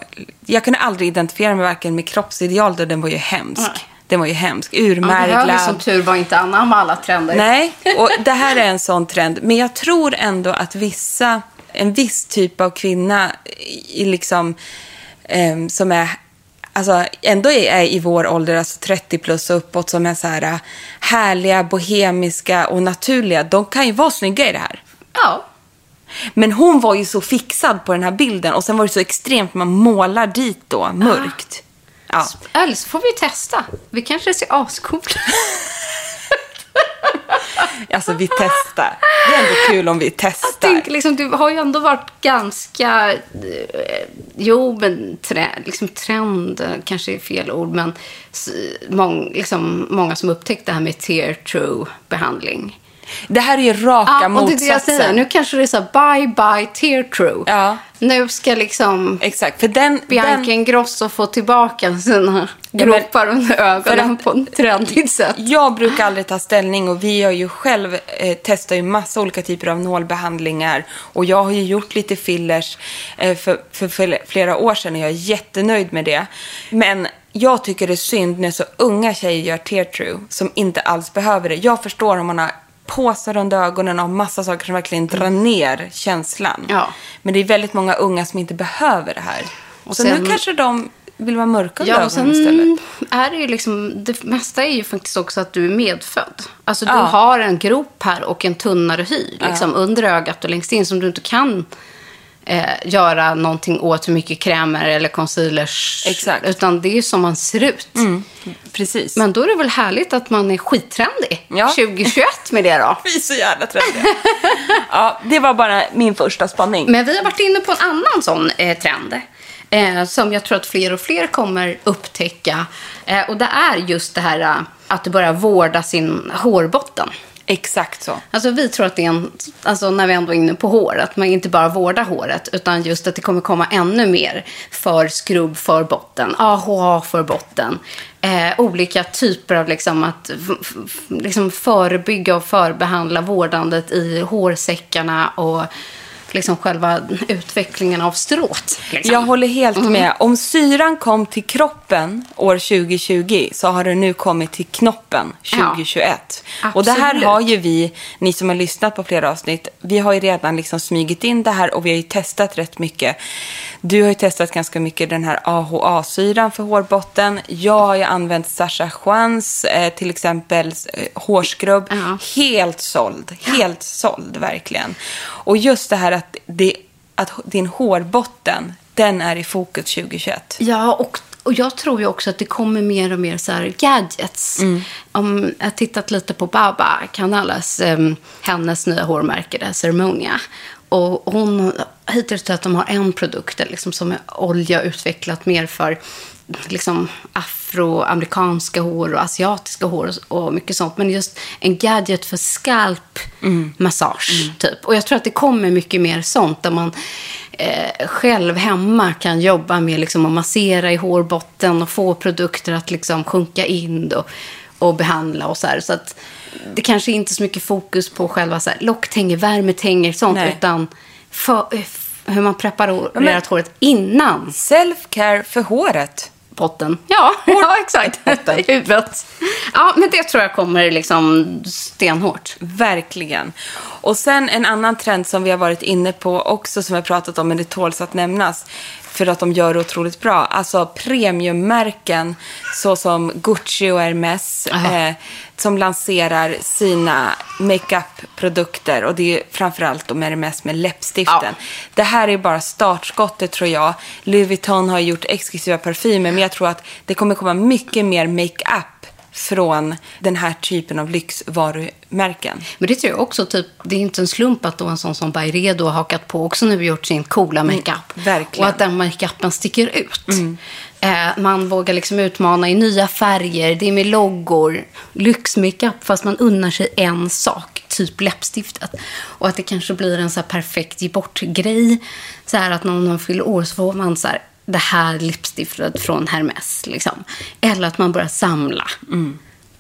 S2: Jag kunde aldrig identifiera mig varken med kroppsideal, då den var ju hemsk. Den var ju hemsk.
S3: Ja,
S2: Urmärglad.
S3: som tur var inte anamma alla trender.
S2: Nej, och det här är en sån trend. Men jag tror ändå att vissa, en viss typ av kvinna i liksom, em, som är Alltså ändå är, i vår ålder, alltså 30 plus och uppåt, som är så här äh, härliga, bohemiska och naturliga. De kan ju vara snygga i det här.
S3: Ja.
S2: Men hon var ju så fixad på den här bilden och sen var det så extremt, man målar dit då, mörkt. Ja.
S3: Eller så får vi testa. Vi kanske ser ascoola
S2: Alltså vi testar. Det är ändå kul om vi testar.
S3: Tänk, liksom, du har ju ändå varit ganska... Eh, jo, men tre, liksom, trend kanske är fel ord, men mång, liksom, många som upptäckt det här med tear true behandling.
S2: Det här är ju raka
S3: Ja, det det jag
S2: motsatsen.
S3: säger. Nu kanske det är så här, bye bye tear true.
S2: Ja.
S3: Nu ska liksom
S2: Exakt, för den...
S3: Bianca
S2: den
S3: Ingrosso få tillbaka sina
S2: men-
S3: gropar under ögonen på ett trendigt sätt.
S2: jag brukar aldrig ta ställning och vi har ju själv eh, testat ju massa olika typer av nålbehandlingar. Och jag har ju gjort lite fillers eh, för, för, för flera år sedan och jag är jättenöjd med det. Men jag tycker det är synd när så unga tjejer gör tear true som inte alls behöver det. Jag förstår om man har påsar under ögonen och massa saker som verkligen drar ner känslan.
S3: Mm. Ja.
S2: Men det är väldigt många unga som inte behöver det här.
S3: Och
S2: så
S3: sen-
S2: nu kanske de vill vara mörka
S3: Ja, och
S2: ögonen istället.
S3: sen är det ju liksom, det mesta är ju faktiskt också att du är medfödd. Alltså du
S2: Ja.
S3: har en grop här och en tunnare hy liksom, under ögat och längst in som du inte kan eh, göra någonting åt hur mycket krämer eller concealers.
S2: Exakt.
S3: Utan det är som man ser ut.
S2: Precis.
S3: Men då är det väl härligt att man är skittrendig
S2: Ja.
S3: 2021 med det då.
S2: Vi är så jävla trendiga. ja, det var bara min första spaning.
S3: Men vi har varit inne på en annan sån eh, trend. Eh, som jag tror att fler och fler kommer upptäcka. Eh, och det är just det här eh, att du börjar vårda sin hårbotten.
S2: Exakt så.
S3: Alltså vi tror att det är en, alltså när vi ändå är inne på hår, att man inte bara vårdar håret, utan just att det kommer komma ännu mer för skrubb för botten, AHA för botten. Eh, olika typer av liksom att liksom förebygga och förbehandla vårdandet i hårsäckarna och liksom själva utvecklingen av strået. Liksom.
S2: Jag håller helt med. Om syran kom till kroppen år 2020 så har det nu kommit till knoppen 2021. Och det här har ju vi, ni som har lyssnat på flera avsnitt, vi har ju redan liksom smygit in det här och vi har ju testat rätt mycket. Du har ju testat ganska mycket den här AHA-syran för hårbotten. Jag har ju använt Sasha Juans, eh, till exempel eh, hårskrubb.
S3: Ja.
S2: Helt såld. Helt såld, verkligen. Och just det här att, det, att din hårbotten, den är i fokus 2021.
S3: Ja, och, och jag tror ju också att det kommer mer och mer så gadgets. Om jag har tittat lite på Baba Canales, um, hennes nya hårmärke, Ceremonia. Och hon, hittills tror jag att de har en produkt liksom, som är olja utvecklat mer för liksom, afroamerikanska hår och asiatiska hår och, och mycket sånt. Men just en gadget för skalpmassage, typ. Och jag tror att det kommer mycket mer sånt där man eh, själv hemma kan jobba med liksom, att massera i hårbotten och få produkter att liksom, sjunka in och, och behandla och så här. Så att det kanske inte är så mycket fokus på själva så här, locktänger, värmetänger, sånt,
S2: Nej.
S3: utan för, eh, hur man preparerar
S2: men-
S3: håret innan
S2: Self-care för håret.
S3: Potten. Ja, ja exakt. I huvudet. Ja, men det tror jag kommer liksom stenhårt.
S2: Verkligen. Och sen en annan trend som vi har varit inne på också, som vi har pratat om, men det tåls att nämnas. För att de gör det otroligt bra. Alltså premiummärken såsom Gucci och Hermes eh, som lanserar sina makeup-produkter. Och det är framförallt de Hermes med läppstiften.
S3: Ja.
S2: Det här är bara startskottet tror jag. Louis Vuitton har gjort exklusiva parfymer men jag tror att det kommer komma mycket mer makeup från den här typen av lyxvarumärken.
S3: Men det tror jag också, typ, det är inte en slump att då en sån som Byredo har hakat på också nu gjort sin coola makeup.
S2: Mm, verkligen.
S3: Och att den makeupen sticker ut. Eh, man vågar liksom utmana i nya färger, det är med loggor, lyxmakeup fast man unnar sig en sak, typ läppstiftet. Och att det kanske blir en så här perfekt ge bort-grej. Så här att någon fyller år så får man så här, det här läppstiftet från Hermes. Liksom. Eller att man börjar samla.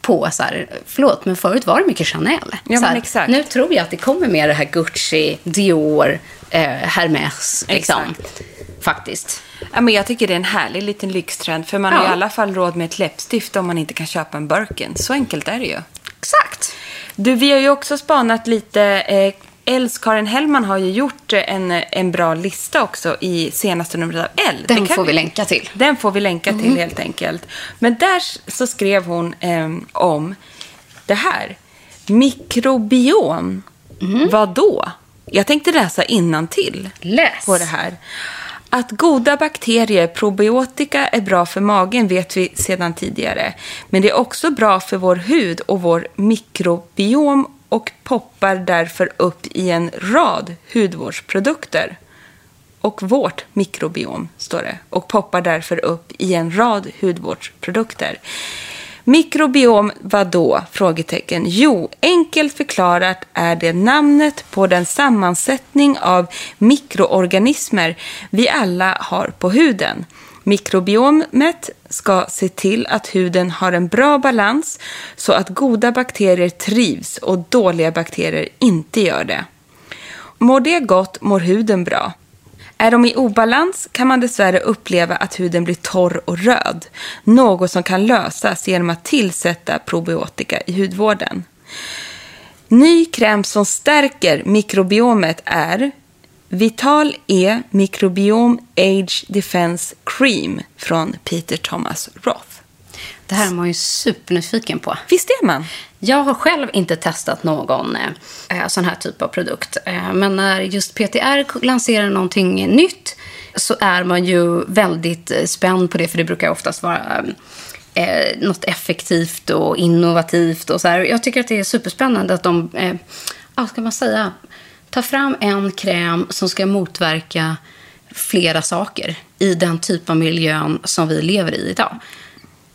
S3: På så här, förlåt, men förut var det mycket Chanel.
S2: Ja,
S3: här. Nu tror jag att det kommer mer det här Gucci, Dior, eh, Hermes. Liksom.
S2: Exakt.
S3: Faktiskt.
S2: Ja, men jag tycker det är en härlig liten lyxtrend. För man
S3: Ja.
S2: har i alla fall råd med ett läppstift om man inte kan köpa en Birkin. Så enkelt är det ju.
S3: Exakt.
S2: Du, vi har ju också spanat lite. Eh, Els-Karin Hellman har ju gjort en, en bra lista också i senaste numret av Elle.
S3: Den får vi länka till.
S2: Den får vi länka till helt enkelt. Men där så skrev hon eh, om det här. Mikrobiom. Vad då? Jag tänkte läsa innantill
S3: Läs.
S2: på det här. Att goda bakterier, probiotika, är bra för magen vet vi sedan tidigare. Men det är också bra för vår hud och vår mikrobiom och poppar därför upp i en rad hudvårdsprodukter. Och vårt mikrobiom, står det, och poppar därför upp i en rad hudvårdsprodukter. Mikrobiom vad då? Frågetecken. Jo, enkelt förklarat är det namnet på den sammansättning av mikroorganismer vi alla har på huden. Mikrobiomet ska se till att huden har en bra balans så att goda bakterier trivs och dåliga bakterier inte gör det. Mår det gott mår huden bra. Är de i obalans kan man dessvärre uppleva att huden blir torr och röd. Något som kan lösas genom att tillsätta probiotika i hudvården. Ny kräm som stärker mikrobiomet är Vital E Microbiome Age Defense Cream från Peter Thomas Roth.
S3: Det här är man ju supernyfiken på.
S2: Visst är man?
S3: Jag har själv inte testat någon eh, sån här typ av produkt. Eh, men när just PTR lanserar någonting nytt så är man ju väldigt eh, spänd på det. För det brukar oftast vara eh, något effektivt och innovativt. Och så här. Jag tycker att det är superspännande att de, eh, ja, ska man säga, tar fram en kräm som ska motverka flera saker i den typ av miljön som vi lever i idag.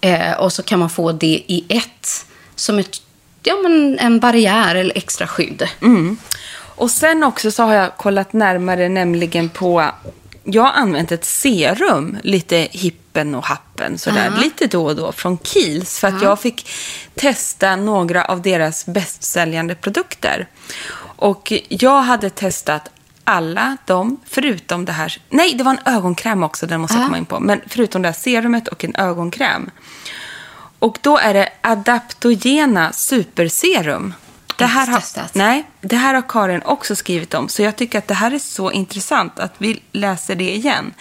S3: Eh, och så kan man få det i ett som ett, ja, men en barriär eller extra skydd.
S2: Och sen också så har jag kollat närmare nämligen på... Jag har använt ett serum, lite hippen och happen, sådär, lite då och då från Kiehl's. För att jag fick testa några av deras bästsäljande produkter. Och jag hade testat alla dem, förutom det här... Nej, det var en ögonkräm också, den måste jag komma in på. Men förutom det här serumet och en ögonkräm. Och då är det Adaptogena Superserum. Det här, har, nej, det här har Karin också skrivit om. Så jag tycker att det här är så intressant att vi läser det igen.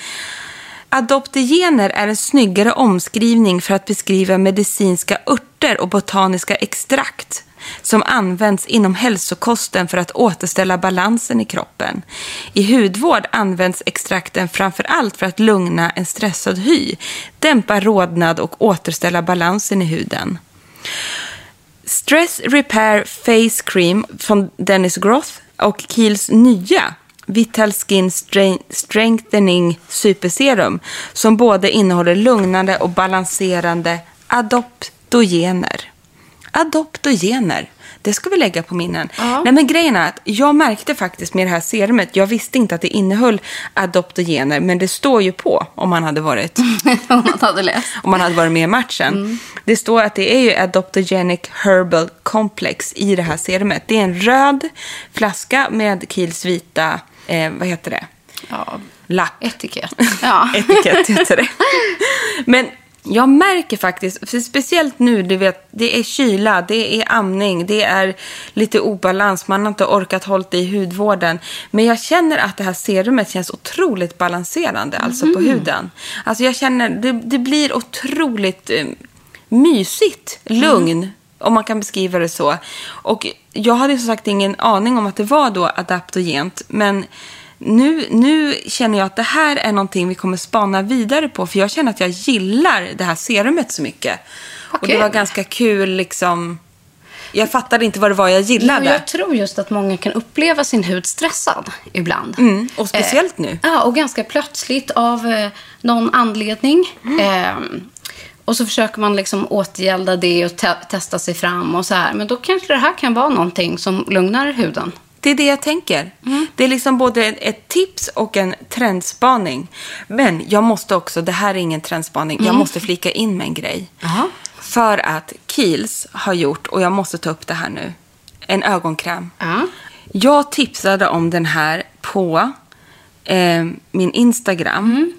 S2: Adoptogener är en snyggare omskrivning för att beskriva medicinska örter och botaniska extrakt som används inom hälsokosten för att återställa balansen i kroppen. I hudvård används extrakten framför allt för att lugna en stressad hy, dämpa rodnad och återställa balansen i huden. Stress Repair Face Cream från Dennis Groth och Kiehl's nya Vital Skin Strengthening Superserum som både innehåller lugnande och balanserande adoptogener. Adoptogener. Det ska vi lägga på minnen. Nej, men grejen är att jag märkte faktiskt med det här serumet, jag visste inte att det innehöll adoptogener, men det står ju på om man hade varit
S3: Om man hade läst.
S2: om man hade varit med i matchen. Det står att det är ju Adoptogenic Herbal Complex i det här serumet. Det är en röd flaska med Kiehl's vita, eh, vad heter det?
S3: Ja,
S2: Lapp.
S3: etikett. Ja.
S2: Etikett heter det. Men Jag märker faktiskt, speciellt nu, du vet, det är kyla, det är amning, det är lite obalans, man har inte orkat hålla i hudvården. Men jag känner att det här serumet känns otroligt balanserande, alltså på huden. Alltså jag känner, det, det blir otroligt eh, mysigt, lugn, om man kan beskriva det så. Och jag hade som sagt ingen aning om att det var då adaptogent, men nu, nu känner jag att det här är någonting vi kommer spana vidare på, för jag känner att jag gillar det här serumet så mycket. Och det var ganska kul liksom. Jag fattade inte vad det var jag gillade.
S3: Jo, jag tror just att många kan uppleva sin hud stressad ibland.
S2: Mm, och speciellt nu.
S3: Ja, och ganska plötsligt av eh, någon anledning.
S2: Mm.
S3: Ehm, och så försöker man liksom återgälda det och te- testa sig fram och så här. Men då kanske det här kan vara någonting som lugnar huden.
S2: Det är det jag tänker. Det är liksom både ett tips och en trendspaning. Men jag måste också, det här är ingen trendspaning, jag måste flika in med en grej.
S3: Jaha.
S2: För att Kiehl's har gjort, och jag måste ta upp det här nu, en ögonkräm.
S3: Ja.
S2: Jag tipsade om den här på eh, min Instagram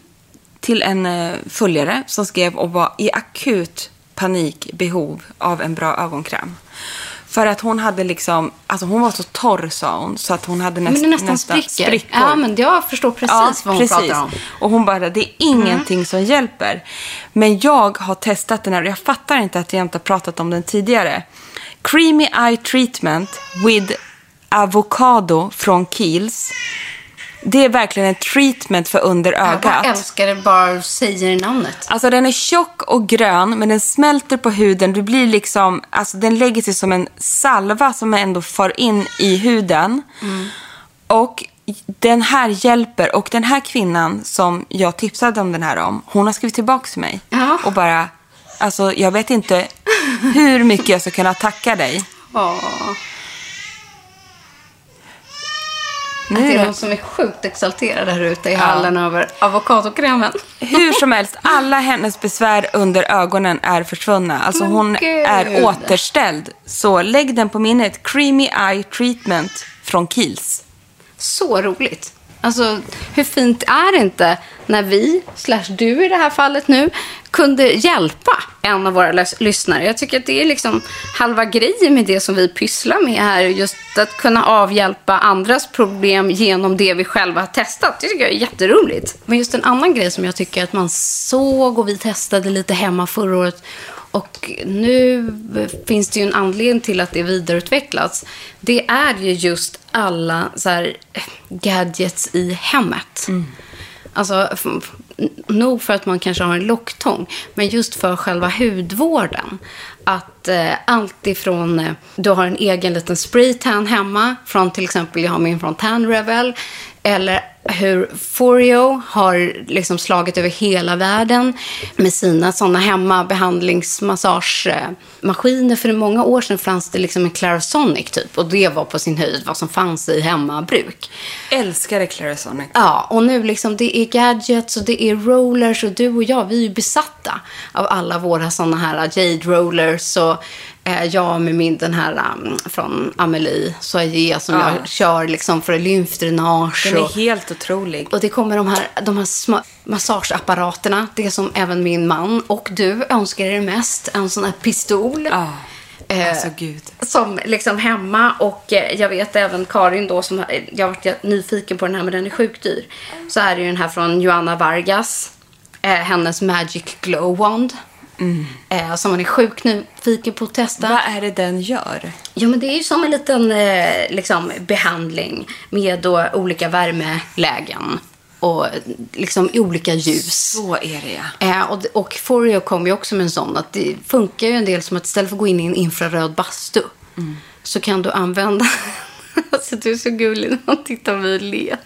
S2: till en eh, följare som skrev och var i akut panikbehov av en bra ögonkräm. För att hon hade liksom, alltså hon var så torr sa hon, så att hon hade näst,
S3: Men det nästan spricker. Ja, men jag förstår precis vad hon pratar om.
S2: Och hon bara, det är ingenting som hjälper. Men jag har testat den här och jag fattar inte att jag inte har pratat om den tidigare. Creamy Eye Treatment with Avocado från Kiehl's. Det är verkligen en treatment för under
S3: Jag
S2: ögat.
S3: älskar det bara du säger namnet.
S2: Alltså den är tjock och grön men den smälter på huden. Du blir liksom, alltså den lägger sig som en salva som ändå far in i huden. Och den här hjälper. Och den här kvinnan som jag tipsade om den här om, hon har skrivit tillbaka till mig.
S3: Ja.
S2: Och bara, alltså jag vet inte hur mycket jag ska kunna tacka dig.
S3: Åh.
S2: Nu
S3: Att det
S2: är
S3: någon som är sjukt exalterad här ute i
S2: Ja.
S3: hallen över avokadokrämen.
S2: Hur som helst, alla hennes besvär under ögonen är försvunna. Alltså
S3: Men
S2: hon
S3: gud.
S2: är återställd. Så lägg den på minnet. Creamy Eye Treatment från Kiehl's.
S3: Så roligt. Alltså, hur fint är det inte när vi, slash du i det här fallet nu, kunde hjälpa en av våra lys- lyssnare? Jag tycker att det är liksom halva grejen med det som vi pysslar med här. Just att kunna avhjälpa andras problem genom det vi själva har testat. Det tycker jag är jätteroligt. Men just en annan grej som jag tycker att man såg och vi testade lite hemma förra året och nu finns det ju en anledning till att det vidareutvecklats. Det är ju just alla så här, eh, gadgets i hemmet. Alltså, f- f- nog för att man kanske har en locktång, men just för själva hudvården. Att eh, allt ifrån, eh, du har en egen liten spraytan hemma, från till exempel, jag har min från Tan Rebel, eller hur Foreo har liksom slagit över hela världen med sina sådana hemmabehandlingsmassagemaskiner. För många år sedan fanns det liksom en Clarisonic typ och det var på sin höjd vad som fanns i hemmabruk.
S2: Älskade Clarisonic.
S3: Ja, och nu liksom det är gadgets och det är rollers och du och jag, vi är ju besatta av alla våra sådana här Jade rollers och eh, jag med min den här um, från Amelie Soyer som
S2: Ja.
S3: jag kör liksom för lymfdränage.
S2: Den är
S3: och-
S2: helt otrolig.
S3: och det kommer de här, de här massageapparaterna, det som även min man och du önskar er mest, en sån här pistol.
S2: Ja,
S3: Eh,
S2: alltså.
S3: Som liksom hemma och eh, jag vet även Karin då som, har- jag varit nyfiken på den här men den är sjukt dyr. Så är det ju den här från Joanna Vargas, eh, hennes Magic Glow Wand. Eh, som man är sjukt nyfiken på att testa.
S2: Vad är det den gör?
S3: Jo, men det är ju som en liten eh, liksom, behandling med då olika värmelägen och liksom olika ljus.
S2: Så är det ja.
S3: Eh, och, och Foreo kom ju också med en sån att det funkar ju en del som att istället för att gå in i en infraröd bastu så kan du använda Alltså du är så gullig när man tittar på mig och ler.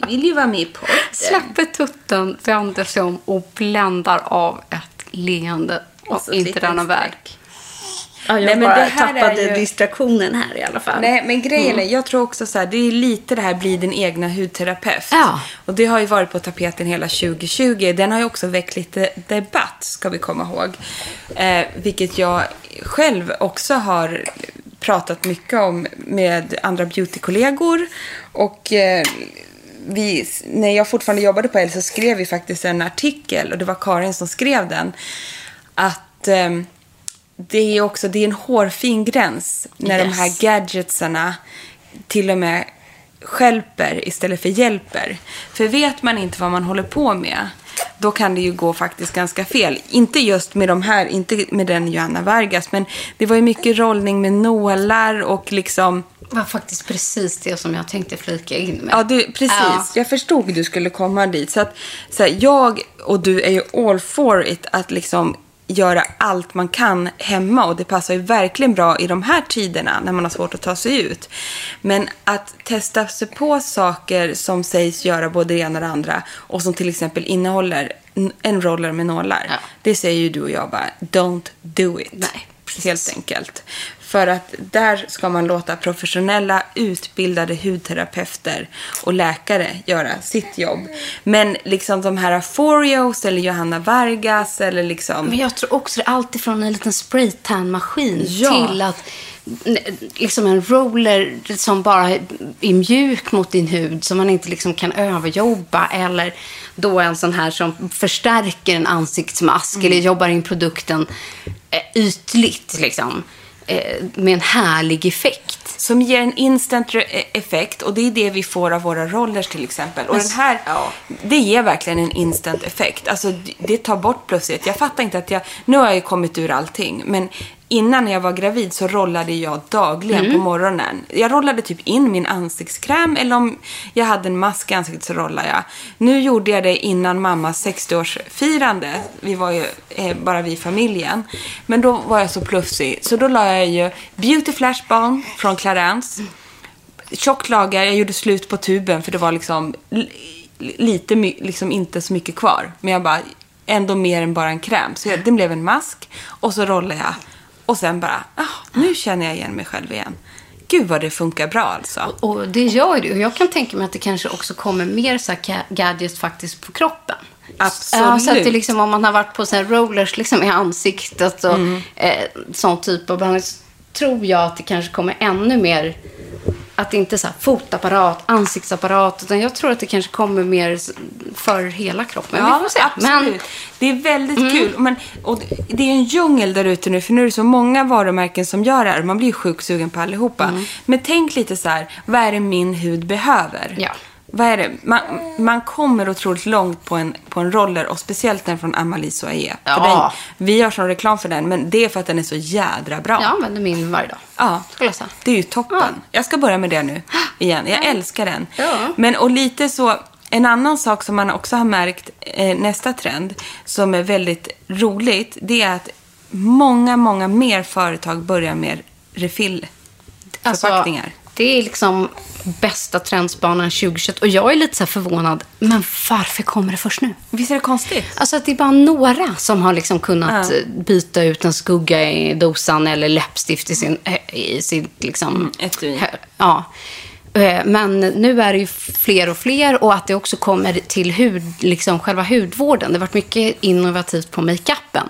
S2: Jag vill ju vara med i podden.
S3: Släpper tutten, vänder sig om och bländar av ett leende och
S2: så
S3: inte
S2: liten
S3: denna värld. Ja, jag
S2: Nej, men
S3: bara
S2: det här är
S3: tappade
S2: ju-
S3: distraktionen här i alla fall.
S2: Nej, men grejen är, jag tror också så här, det är lite det här bli din egna hudterapeut.
S3: Ja.
S2: Och det har ju varit på tapeten hela 2020. Den har ju också väckt lite debatt, ska vi komma ihåg. Eh, vilket jag själv också har pratat mycket om med andra beautykollegor. Och eh, vi, när jag fortfarande jobbade på Elle så skrev vi faktiskt en artikel och det var Karin som skrev den. Att ehm, det är också det är en hårfin gräns när de
S3: Yes.
S2: här gadgetsarna till och med skälper istället för hjälper. För vet man inte vad man håller på med, då kan det ju gå faktiskt ganska fel. Inte just med de här, inte med den Johanna Vargas, men det var ju mycket rollning med nålar och liksom
S3: Det var faktiskt precis det som jag tänkte flika in med.
S2: Ja, du, precis.
S3: Ja.
S2: Jag förstod att du skulle komma dit. Så att så här, jag och du är ju all for it att liksom göra allt man kan hemma och det passar ju verkligen bra i de här tiderna när man har svårt att ta sig ut. Men att testa sig på saker som sägs göra både det ena och det andra och som till exempel innehåller en roller med nålar.
S3: Ja.
S2: Det säger ju du och jag bara, don't do it.
S3: Nej, precis.
S2: Helt enkelt. För att där ska man låta professionella, utbildade hudterapeuter och läkare göra sitt jobb. Men liksom de här Forios eller Johanna Vargas eller liksom...
S3: Men jag tror också det är allt ifrån en liten spraytan-maskin
S2: Ja.
S3: till att liksom en roller som bara är mjuk mot din hud som man inte liksom kan överjobba eller då en sån här som förstärker en ansiktsmask
S2: Mm.
S3: eller jobbar in produkten eh, ytligt liksom med en härlig effekt.
S2: Som ger en instant re- effekt och det är det vi får av våra rollers till exempel. Och den här,
S3: Ja.
S2: det ger verkligen en instant effekt. Alltså det- det tar bort plötsligt. Jag fattar inte att jag, nu har jag ju kommit ur allting, men innan jag var gravid så rollade jag dagligen
S3: Mm.
S2: på morgonen. Jag rollade typ in min ansiktskräm eller om jag hade en mask i ansiktet så rollade jag. Nu gjorde jag det innan mammas 60-årsfirande. Vi var ju eh, bara vi i familjen. Men då var jag så plufsig. Så då la jag ju Beauty Flash Balm från Clarence. Tjockt lager, jag gjorde slut på tuben för det var liksom li- lite, liksom inte så mycket kvar. Men jag bara, ändå mer än bara en kräm. Så jag, den blev en mask och så rollade jag. Och sen bara, ah, nu känner jag igen mig själv igen. Gud vad det funkar bra alltså.
S3: Och det gör ju det. Och jag kan tänka mig att det kanske också kommer mer så här ga- gadgets faktiskt på kroppen.
S2: Absolut.
S3: Ja, så att det liksom, om man har varit på så rollers liksom i ansiktet och
S2: Mm.
S3: eh, sån typ av behandling så tror jag att det kanske kommer ännu mer att det inte är så fotapparat, ansiktsapparat, utan jag tror att det kanske kommer mer för hela kroppen. Men vi får se.
S2: absolut.
S3: Men Mm.
S2: Det är väldigt kul. Men, och det är en djungel där ute nu, för nu är det så många varumärken som gör det här. Man blir ju sjukt sugen på allihopa.
S3: Mm.
S2: Men tänk lite så här, vad är det min hud behöver?
S3: Ja.
S2: Vad är det? Man, man kommer otroligt långt på en, på en roller och speciellt den från Amalie. För
S3: Ja.
S2: den- Vi gör sån reklam för den, men det är för att den är så jädra bra.
S3: jag använder min varje dag.
S2: Ja, det är ju toppen.
S3: Ja.
S2: Jag ska börja med det nu igen. Jag älskar den.
S3: Ja.
S2: Men och lite så, en annan sak som man också har märkt, eh, nästa trend, som är väldigt roligt, det är att många, många mer företag börjar med refill-förpackningar.
S3: Alltså, det är liksom bästa trendspanan 2021. Och jag är lite så förvånad. Men varför kommer det först nu?
S2: Visst är det konstigt?
S3: Alltså att det är bara några som har liksom kunnat
S2: Ja.
S3: byta ut en skugga i dosan eller läppstift i sin, eh, i sin liksom...
S2: etui.
S3: hö- Ja. Eh, Men nu är det ju fler och fler och att det också kommer till hud, liksom själva hudvården. Det har varit mycket innovativt på makeupen.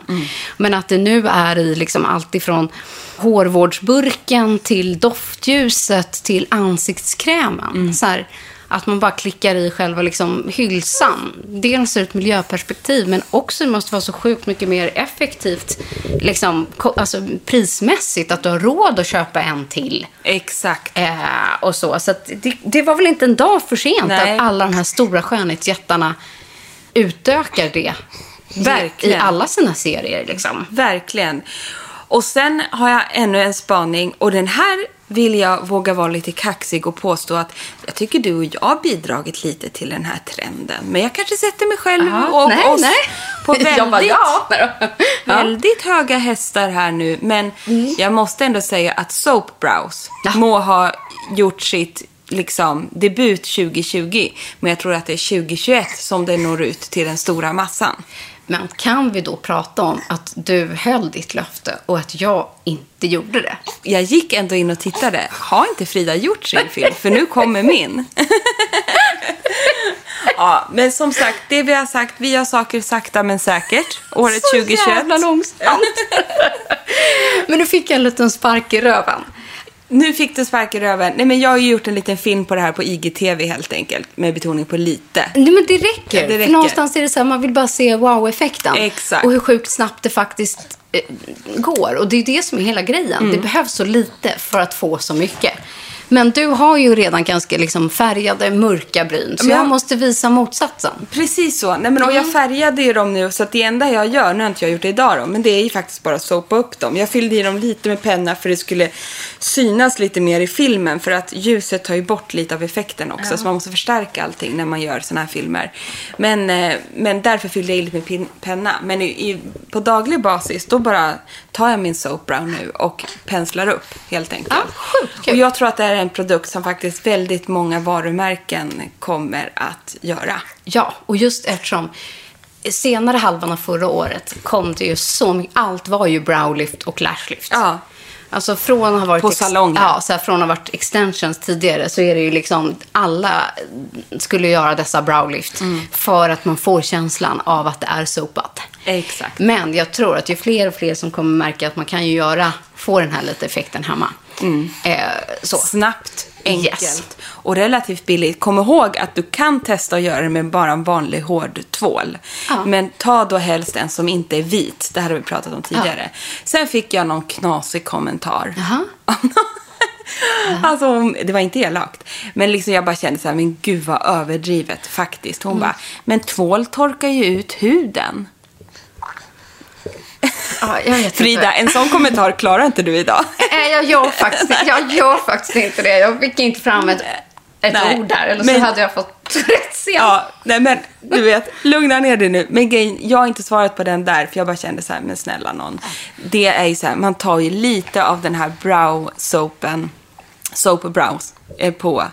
S3: Men att det nu är i liksom allt ifrån hårvårdsburken till doftljuset till ansiktskrämen. Så här, att man bara klickar i själva liksom hylsan. Dels ur ett miljöperspektiv, men också det måste vara så sjukt mycket mer effektivt liksom, alltså, prismässigt. Att du har råd att köpa en till.
S2: Exakt.
S3: Eh, och så. Så det, det var väl inte en dag för sent
S2: Nej.
S3: att alla de här stora skönhetsjättarna utökar det.
S2: Verkligen.
S3: I alla sina serier liksom.
S2: Verkligen. Och sen har jag ännu en spaning och den här vill jag våga vara lite kaxig och påstå att jag tycker du och jag har bidragit lite till den här trenden. Men jag kanske sätter mig själv och
S3: nej,
S2: oss
S3: nej.
S2: på väldigt,
S3: bara, ja.
S2: Väldigt höga hästar här nu. Men jag måste ändå säga att Soap Brows
S3: Ja.
S2: må ha gjort sitt liksom, debut 2020. Men jag tror att det är 2021 som det når ut till den stora massan.
S3: Men kan vi då prata om att du höll ditt löfte och att jag inte gjorde det?
S2: jag gick ändå in och tittade. Har inte Frida gjort sin film? För nu kommer min. ja, men som sagt, det vi har sagt, vi har saker sakta men säkert. Året 2021.
S3: jävla långsamt. Men nu fick jag en liten spark i röven.
S2: Nu fick du spark i röven. Nej, men jag har ju gjort en liten film på det här på IGTV helt enkelt. Med betoning på lite.
S3: Nej, men det räcker.
S2: Ja, det räcker.
S3: Någonstans är det så här, man vill bara se wow-effekten.
S2: Exakt.
S3: Och hur sjukt snabbt det faktiskt eh, går. Och det är det som är hela grejen.
S2: Mm.
S3: Det behövs så lite för att få så mycket. Men du har ju redan ganska liksom färgade, mörka bryn. Så
S2: jag-
S3: jag måste visa motsatsen.
S2: Precis så. Nej, men, och jag färgade ju dem nu så att det enda jag gör, nu har inte jag gjort det idag då, men det är ju faktiskt bara att sopa upp dem. Jag fyllde i dem lite med penna för det skulle synas lite mer i filmen för att ljuset tar ju bort lite av effekten också så man måste förstärka allting när man gör såna här filmer. Men, eh, men därför fyllde jag i lite med penna. Men i, i, på daglig basis då bara tar jag min soap brown nu och penslar upp helt enkelt.
S3: Ja, sjukt kul.
S2: Och jag tror att det är en produkt som faktiskt väldigt många varumärken kommer att göra.
S3: Ja, och just eftersom senare halvan av förra året kom det ju så mycket. Allt var ju browlift och lashlift.
S2: Ja.
S3: Alltså från att ha varit
S2: På salongen.
S3: Ja, så här, från att ha varit extensions tidigare så är det ju liksom alla skulle göra dessa browlift
S2: Mm.
S3: för att man får känslan av att det är sopat.
S2: Exakt.
S3: Men jag tror att ju fler och fler som kommer märka att man kan ju göra, få den här lite effekten hemma. Eh, så.
S2: Snabbt, enkelt
S3: Yes.
S2: och relativt billigt. Kom ihåg att du kan testa att göra det med bara en vanlig hård tvål.
S3: Ja.
S2: Men ta då helst en som inte är vit. Det här har vi pratat om tidigare. Sen fick jag någon knasig kommentar. Alltså, hon- det var inte elakt. Men liksom jag bara kände så här, men gud vad överdrivet faktiskt.
S3: Mm.
S2: Hon bara, men tvål torkar ju ut huden.
S3: Ja,
S2: Frida, en sån kommentar klarar inte du idag.
S3: Nej, jag gör faktiskt, jag gör faktiskt inte det. Jag fick inte fram ett, ett
S2: Nej,
S3: ord där, eller så
S2: men-
S3: hade jag fått rätt sent.
S2: Ja, nej men du vet, lugna ner dig nu. Men grejen, jag har inte svarat på den där, för jag bara kände så här, men snälla någon. Det är ju så här, man tar ju lite av den här brow soapen, soap brows, eh, på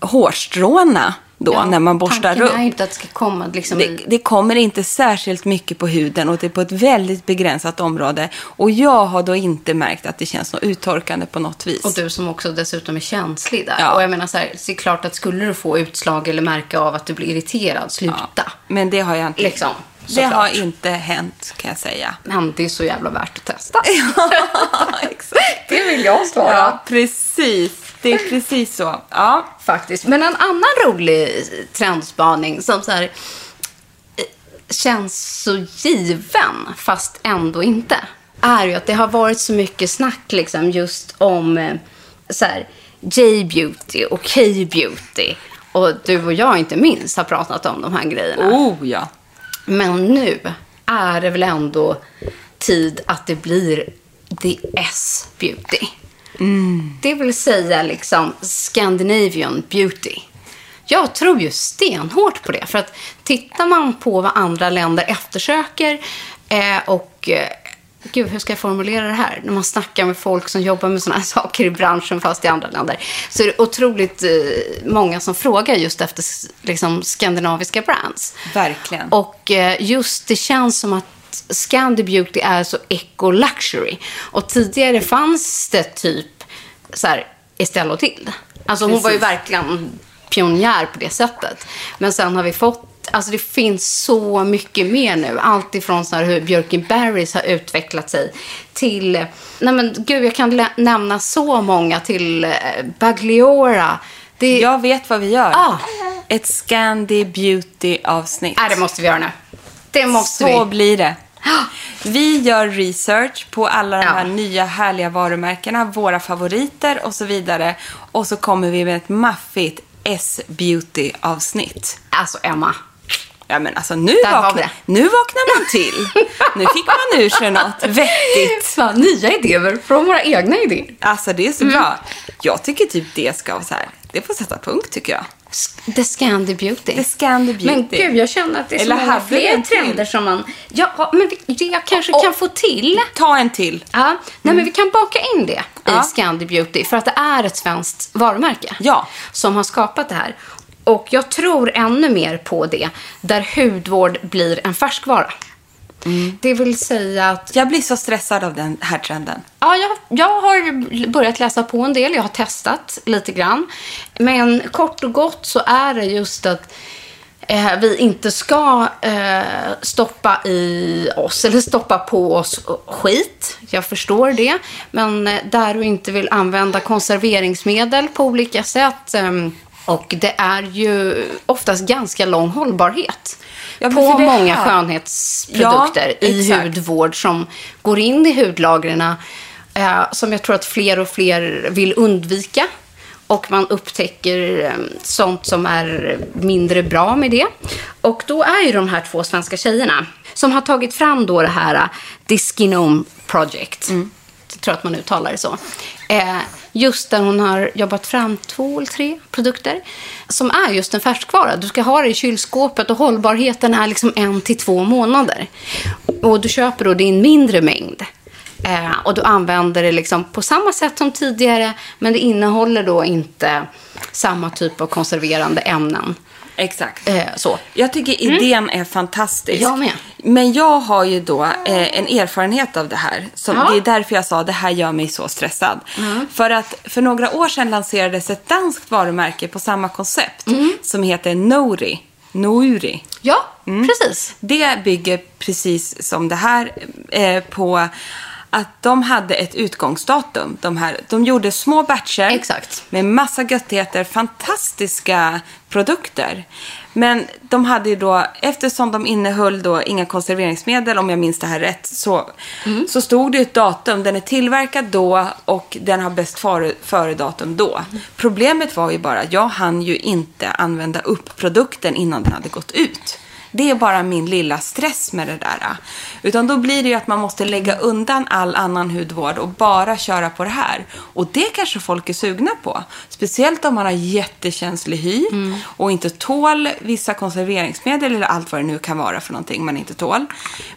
S2: hårstråna då,
S3: Ja,
S2: när man borstar upp.
S3: är inte att det ska komma liksom
S2: Det, det kommer inte särskilt mycket på huden och det är på ett väldigt begränsat område. Och jag har då inte märkt att det känns något uttorkande på något vis.
S3: Och du som också dessutom är känslig där.
S2: Ja.
S3: Och jag menar så här, så är det klart att skulle du få utslag eller märka av att du blir irriterad, sluta.
S2: Ja, men det har jag inte.
S3: Liksom,
S2: det
S3: såklart.
S2: har inte hänt kan jag säga.
S3: Men det är så jävla värt att testa.
S2: Exakt.
S3: det vill jag svara.
S2: Ja, precis. Det är precis så. Ja.
S3: Faktiskt. Men en annan rolig trendspaning som så här, eh, känns så given, fast ändå inte, är ju att det har varit så mycket snack liksom just om eh, så här, J-beauty och K-beauty. Och du och jag inte minst har pratat om de här grejerna.
S2: Oh ja.
S3: Men nu är det väl ändå tid att det blir the S-beauty. Det vill säga liksom Scandinavian beauty. Jag tror ju stenhårt på det. För att tittar man på vad andra länder eftersöker eh, och eh, Gud, hur ska jag formulera det här? När man snackar med folk som jobbar med sådana här saker i branschen fast i andra länder. Så är det otroligt eh, många som frågar just efter liksom, skandinaviska brands.
S2: Verkligen.
S3: Och eh, just det känns som att Scandi Beauty är så eco-luxury. Och tidigare fanns det typ så här Estelle och Tilde. Alltså hon var ju
S2: Precis.
S3: verkligen pionjär på det sättet. Men sen har vi fått Alltså det finns så mycket mer nu. Allt ifrån så här hur Björkin Barrys har utvecklat sig till... Nej men gud, jag kan nämna så många till eh, Bagliora. Det,
S2: Jag vet vad vi gör.
S3: Ah.
S2: Ett Scandi Beauty-avsnitt.
S3: Nej, det måste vi göra nu. Det måste
S2: Så
S3: vi.
S2: blir det. Vi gör research på alla de
S3: Ja.
S2: här nya härliga varumärkena, våra favoriter och så vidare. Och så kommer vi med ett maffigt S-beauty-avsnitt.
S3: Alltså Emma.
S2: Ja men alltså nu,
S3: det.
S2: nu vaknar man till. Nu fick man ur sig något vettigt.
S3: Fan, nya idéer från våra egna idéer.
S2: Alltså det är så
S3: Mm.
S2: bra. Jag tycker typ det ska vara så här. Det får sätta punkt tycker jag.
S3: The Scandi Beauty.
S2: The Scandi Beauty.
S3: Men gud, jag känner att det är så
S2: Eller
S3: många fler trender som man... Ja, men vi, det jag kanske
S2: Och-
S3: kan få till.
S2: Ta en till.
S3: Ja, nej, men vi kan baka in det
S2: Ja.
S3: i Scandi Beauty. För att det är ett svenskt varumärke.
S2: Ja.
S3: Som har skapat det här. Och jag tror ännu mer på det. Där hudvård blir en färskvara.
S2: Mm.
S3: Det vill säga att
S2: Jag blir så stressad av den här trenden.
S3: Ja, jag, jag har börjat läsa på en del. Jag har testat lite grann. Men kort och gott så är det just att eh, vi inte ska eh, stoppa i oss eller stoppa på oss skit. Jag förstår det. Men eh, där du inte vill använda konserveringsmedel på olika sätt. Eh, och det är ju oftast ganska lång hållbarhet.
S2: Ja,
S3: på många
S2: här-
S3: skönhetsprodukter
S2: Ja,
S3: i
S2: exakt.
S3: hudvård som går in i hudlagren. Eh, som jag tror att fler och fler vill undvika. Och man upptäcker eh, sånt som är mindre bra med det. Och då är ju de här två svenska tjejerna som har tagit fram då det här eh, Diskinome Project. Jag tror att man uttalar det så. Eh, just där hon har jobbat fram två eller tre produkter som är just en färskvara. Du ska ha det i kylskåpet och hållbarheten är liksom en till två månader. Och du köper då din mindre mängd. Eh, och du använder det liksom på samma sätt som tidigare men det innehåller då inte samma typ av konserverande ämnen.
S2: Exakt.
S3: Eh, så.
S2: Jag tycker idén är fantastisk.
S3: Jag med.
S2: Men jag har ju då eh, en erfarenhet av det här. Som,
S3: Ja.
S2: Det är därför jag sa det här gör mig så stressad. För att för några år sedan lanserades ett danskt varumärke på samma koncept. Som heter Nori. Nouri.
S3: Ja, precis.
S2: Det bygger precis som det här eh, på att de hade ett utgångsdatum. De, här, de gjorde små batcher
S3: Exakt.
S2: med massa göttigheter, fantastiska produkter. Men de hade ju då, eftersom de innehöll då inga konserveringsmedel, om jag minns det här rätt, så, så stod det ett datum. Den är tillverkad då och den har bäst före, före datum då. Problemet var ju bara, jag hann ju inte använda upp produkten innan den hade gått ut. Det är bara min lilla stress med det där. Utan då blir det ju att man måste lägga undan all annan hudvård och bara köra på det här. Och det kanske folk är sugna på. Speciellt om man har jättekänslig hy och inte tål vissa konserveringsmedel eller allt vad det nu kan vara för någonting man inte tål.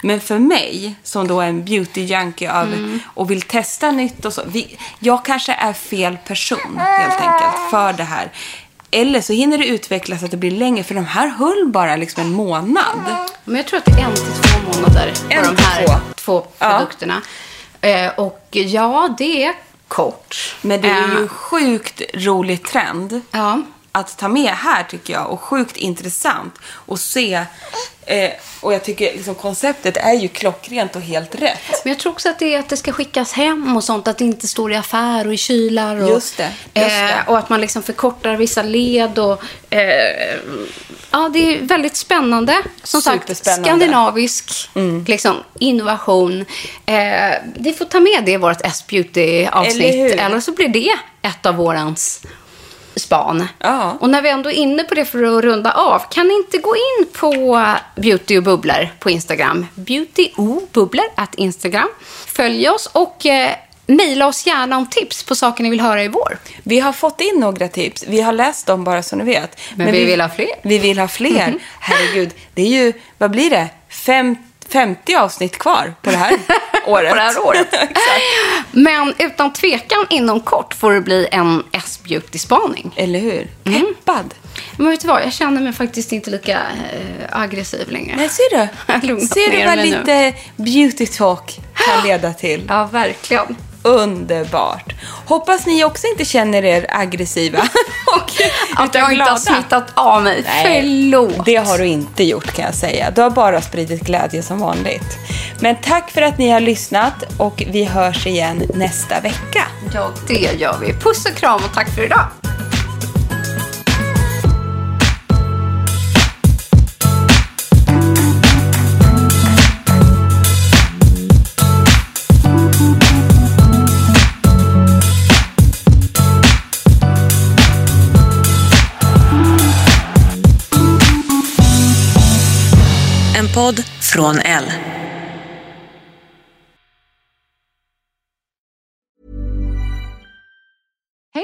S2: Men för mig, som då är en beauty junkie av, och vill testa nytt och så. Vi, jag kanske är fel person helt enkelt för det här. Eller så hinner det utvecklas att det blir längre, för de här höll bara liksom en månad.
S3: Men jag tror att det är en till två månader på
S2: En
S3: de här
S2: två.
S3: två,
S2: Ja.
S3: produkterna. Eh, och ja, det är kort.
S2: Men det är ju
S3: Eh,
S2: sjukt rolig trend
S3: Ja.
S2: Att ta med här tycker jag. Och sjukt intressant att se. Eh, och jag tycker liksom konceptet är ju klockrent och helt rätt.
S3: Men jag tror också att det är att det ska skickas hem och sånt. Att det inte står i affär och i kylar. Och,
S2: Just det, just det.
S3: Eh, och att man liksom förkortar vissa led. Och, eh, ja, det är väldigt spännande. Som sagt, skandinavisk liksom, innovation. Eh, vi får ta med det i vårt
S2: Eller
S3: S-beauty-avsnitt.
S2: hur?
S3: Eller så blir det ett av vårans span.
S2: Ja.
S3: Och när vi ändå är inne på det för att runda av, kan ni inte gå in på Beauty och bubblor på Instagram? Beauty och bubblor at Instagram. Följ oss och eh, mejla oss gärna om tips på saker ni vill höra i vår.
S2: Vi har fått in några tips. Vi har läst dem bara så ni vet.
S3: Men vi vill ha fler.
S2: Vi vill ha fler. Herregud. Det är ju, vad blir det? Fem, 50 avsnitt kvar på det här året.
S3: På det här året. Men utan tvekan inom kort får det bli en S-beauty-spaning.
S2: Eller hur?
S3: Mm.
S2: Peppad.
S3: Men vet du vad, jag känner mig faktiskt inte lika eh, aggressiv längre.
S2: Nej, ser du? Ser du vad
S3: nu.
S2: lite beauty talk kan leda till?
S3: Ja, verkligen.
S2: Underbart. Hoppas ni också inte känner er aggressiva. och
S3: Att jag inte har smittat av mig.
S2: Nej,
S3: Förlåt.
S2: Det har du inte gjort kan jag säga. Du har bara spridit glädje som vanligt. Men tack för att ni har lyssnat och vi hörs igen nästa vecka.
S3: Ja, det gör vi. Puss och kram och tack för idag.
S4: Podd från L.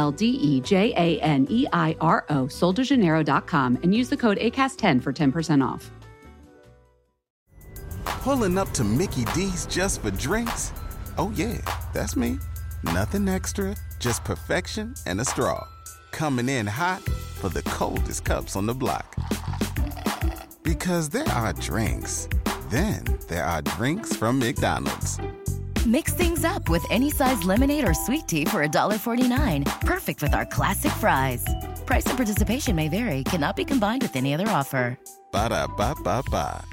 S1: L D E J A N E I R O, soldejaneiro.com, and use the code ACAST10 for 10% off.
S6: Pulling up to Mickey D's just for drinks? Oh, yeah, that's me. Nothing extra, just perfection and a straw. Coming in hot for the coldest cups on the block. Because there are drinks, then there are drinks from McDonald's.
S7: Mix things up with any size lemonade or sweet tea for $1.49. Perfect with our classic fries. Price and participation may vary, cannot be combined with any other offer.
S6: Ba da ba ba ba.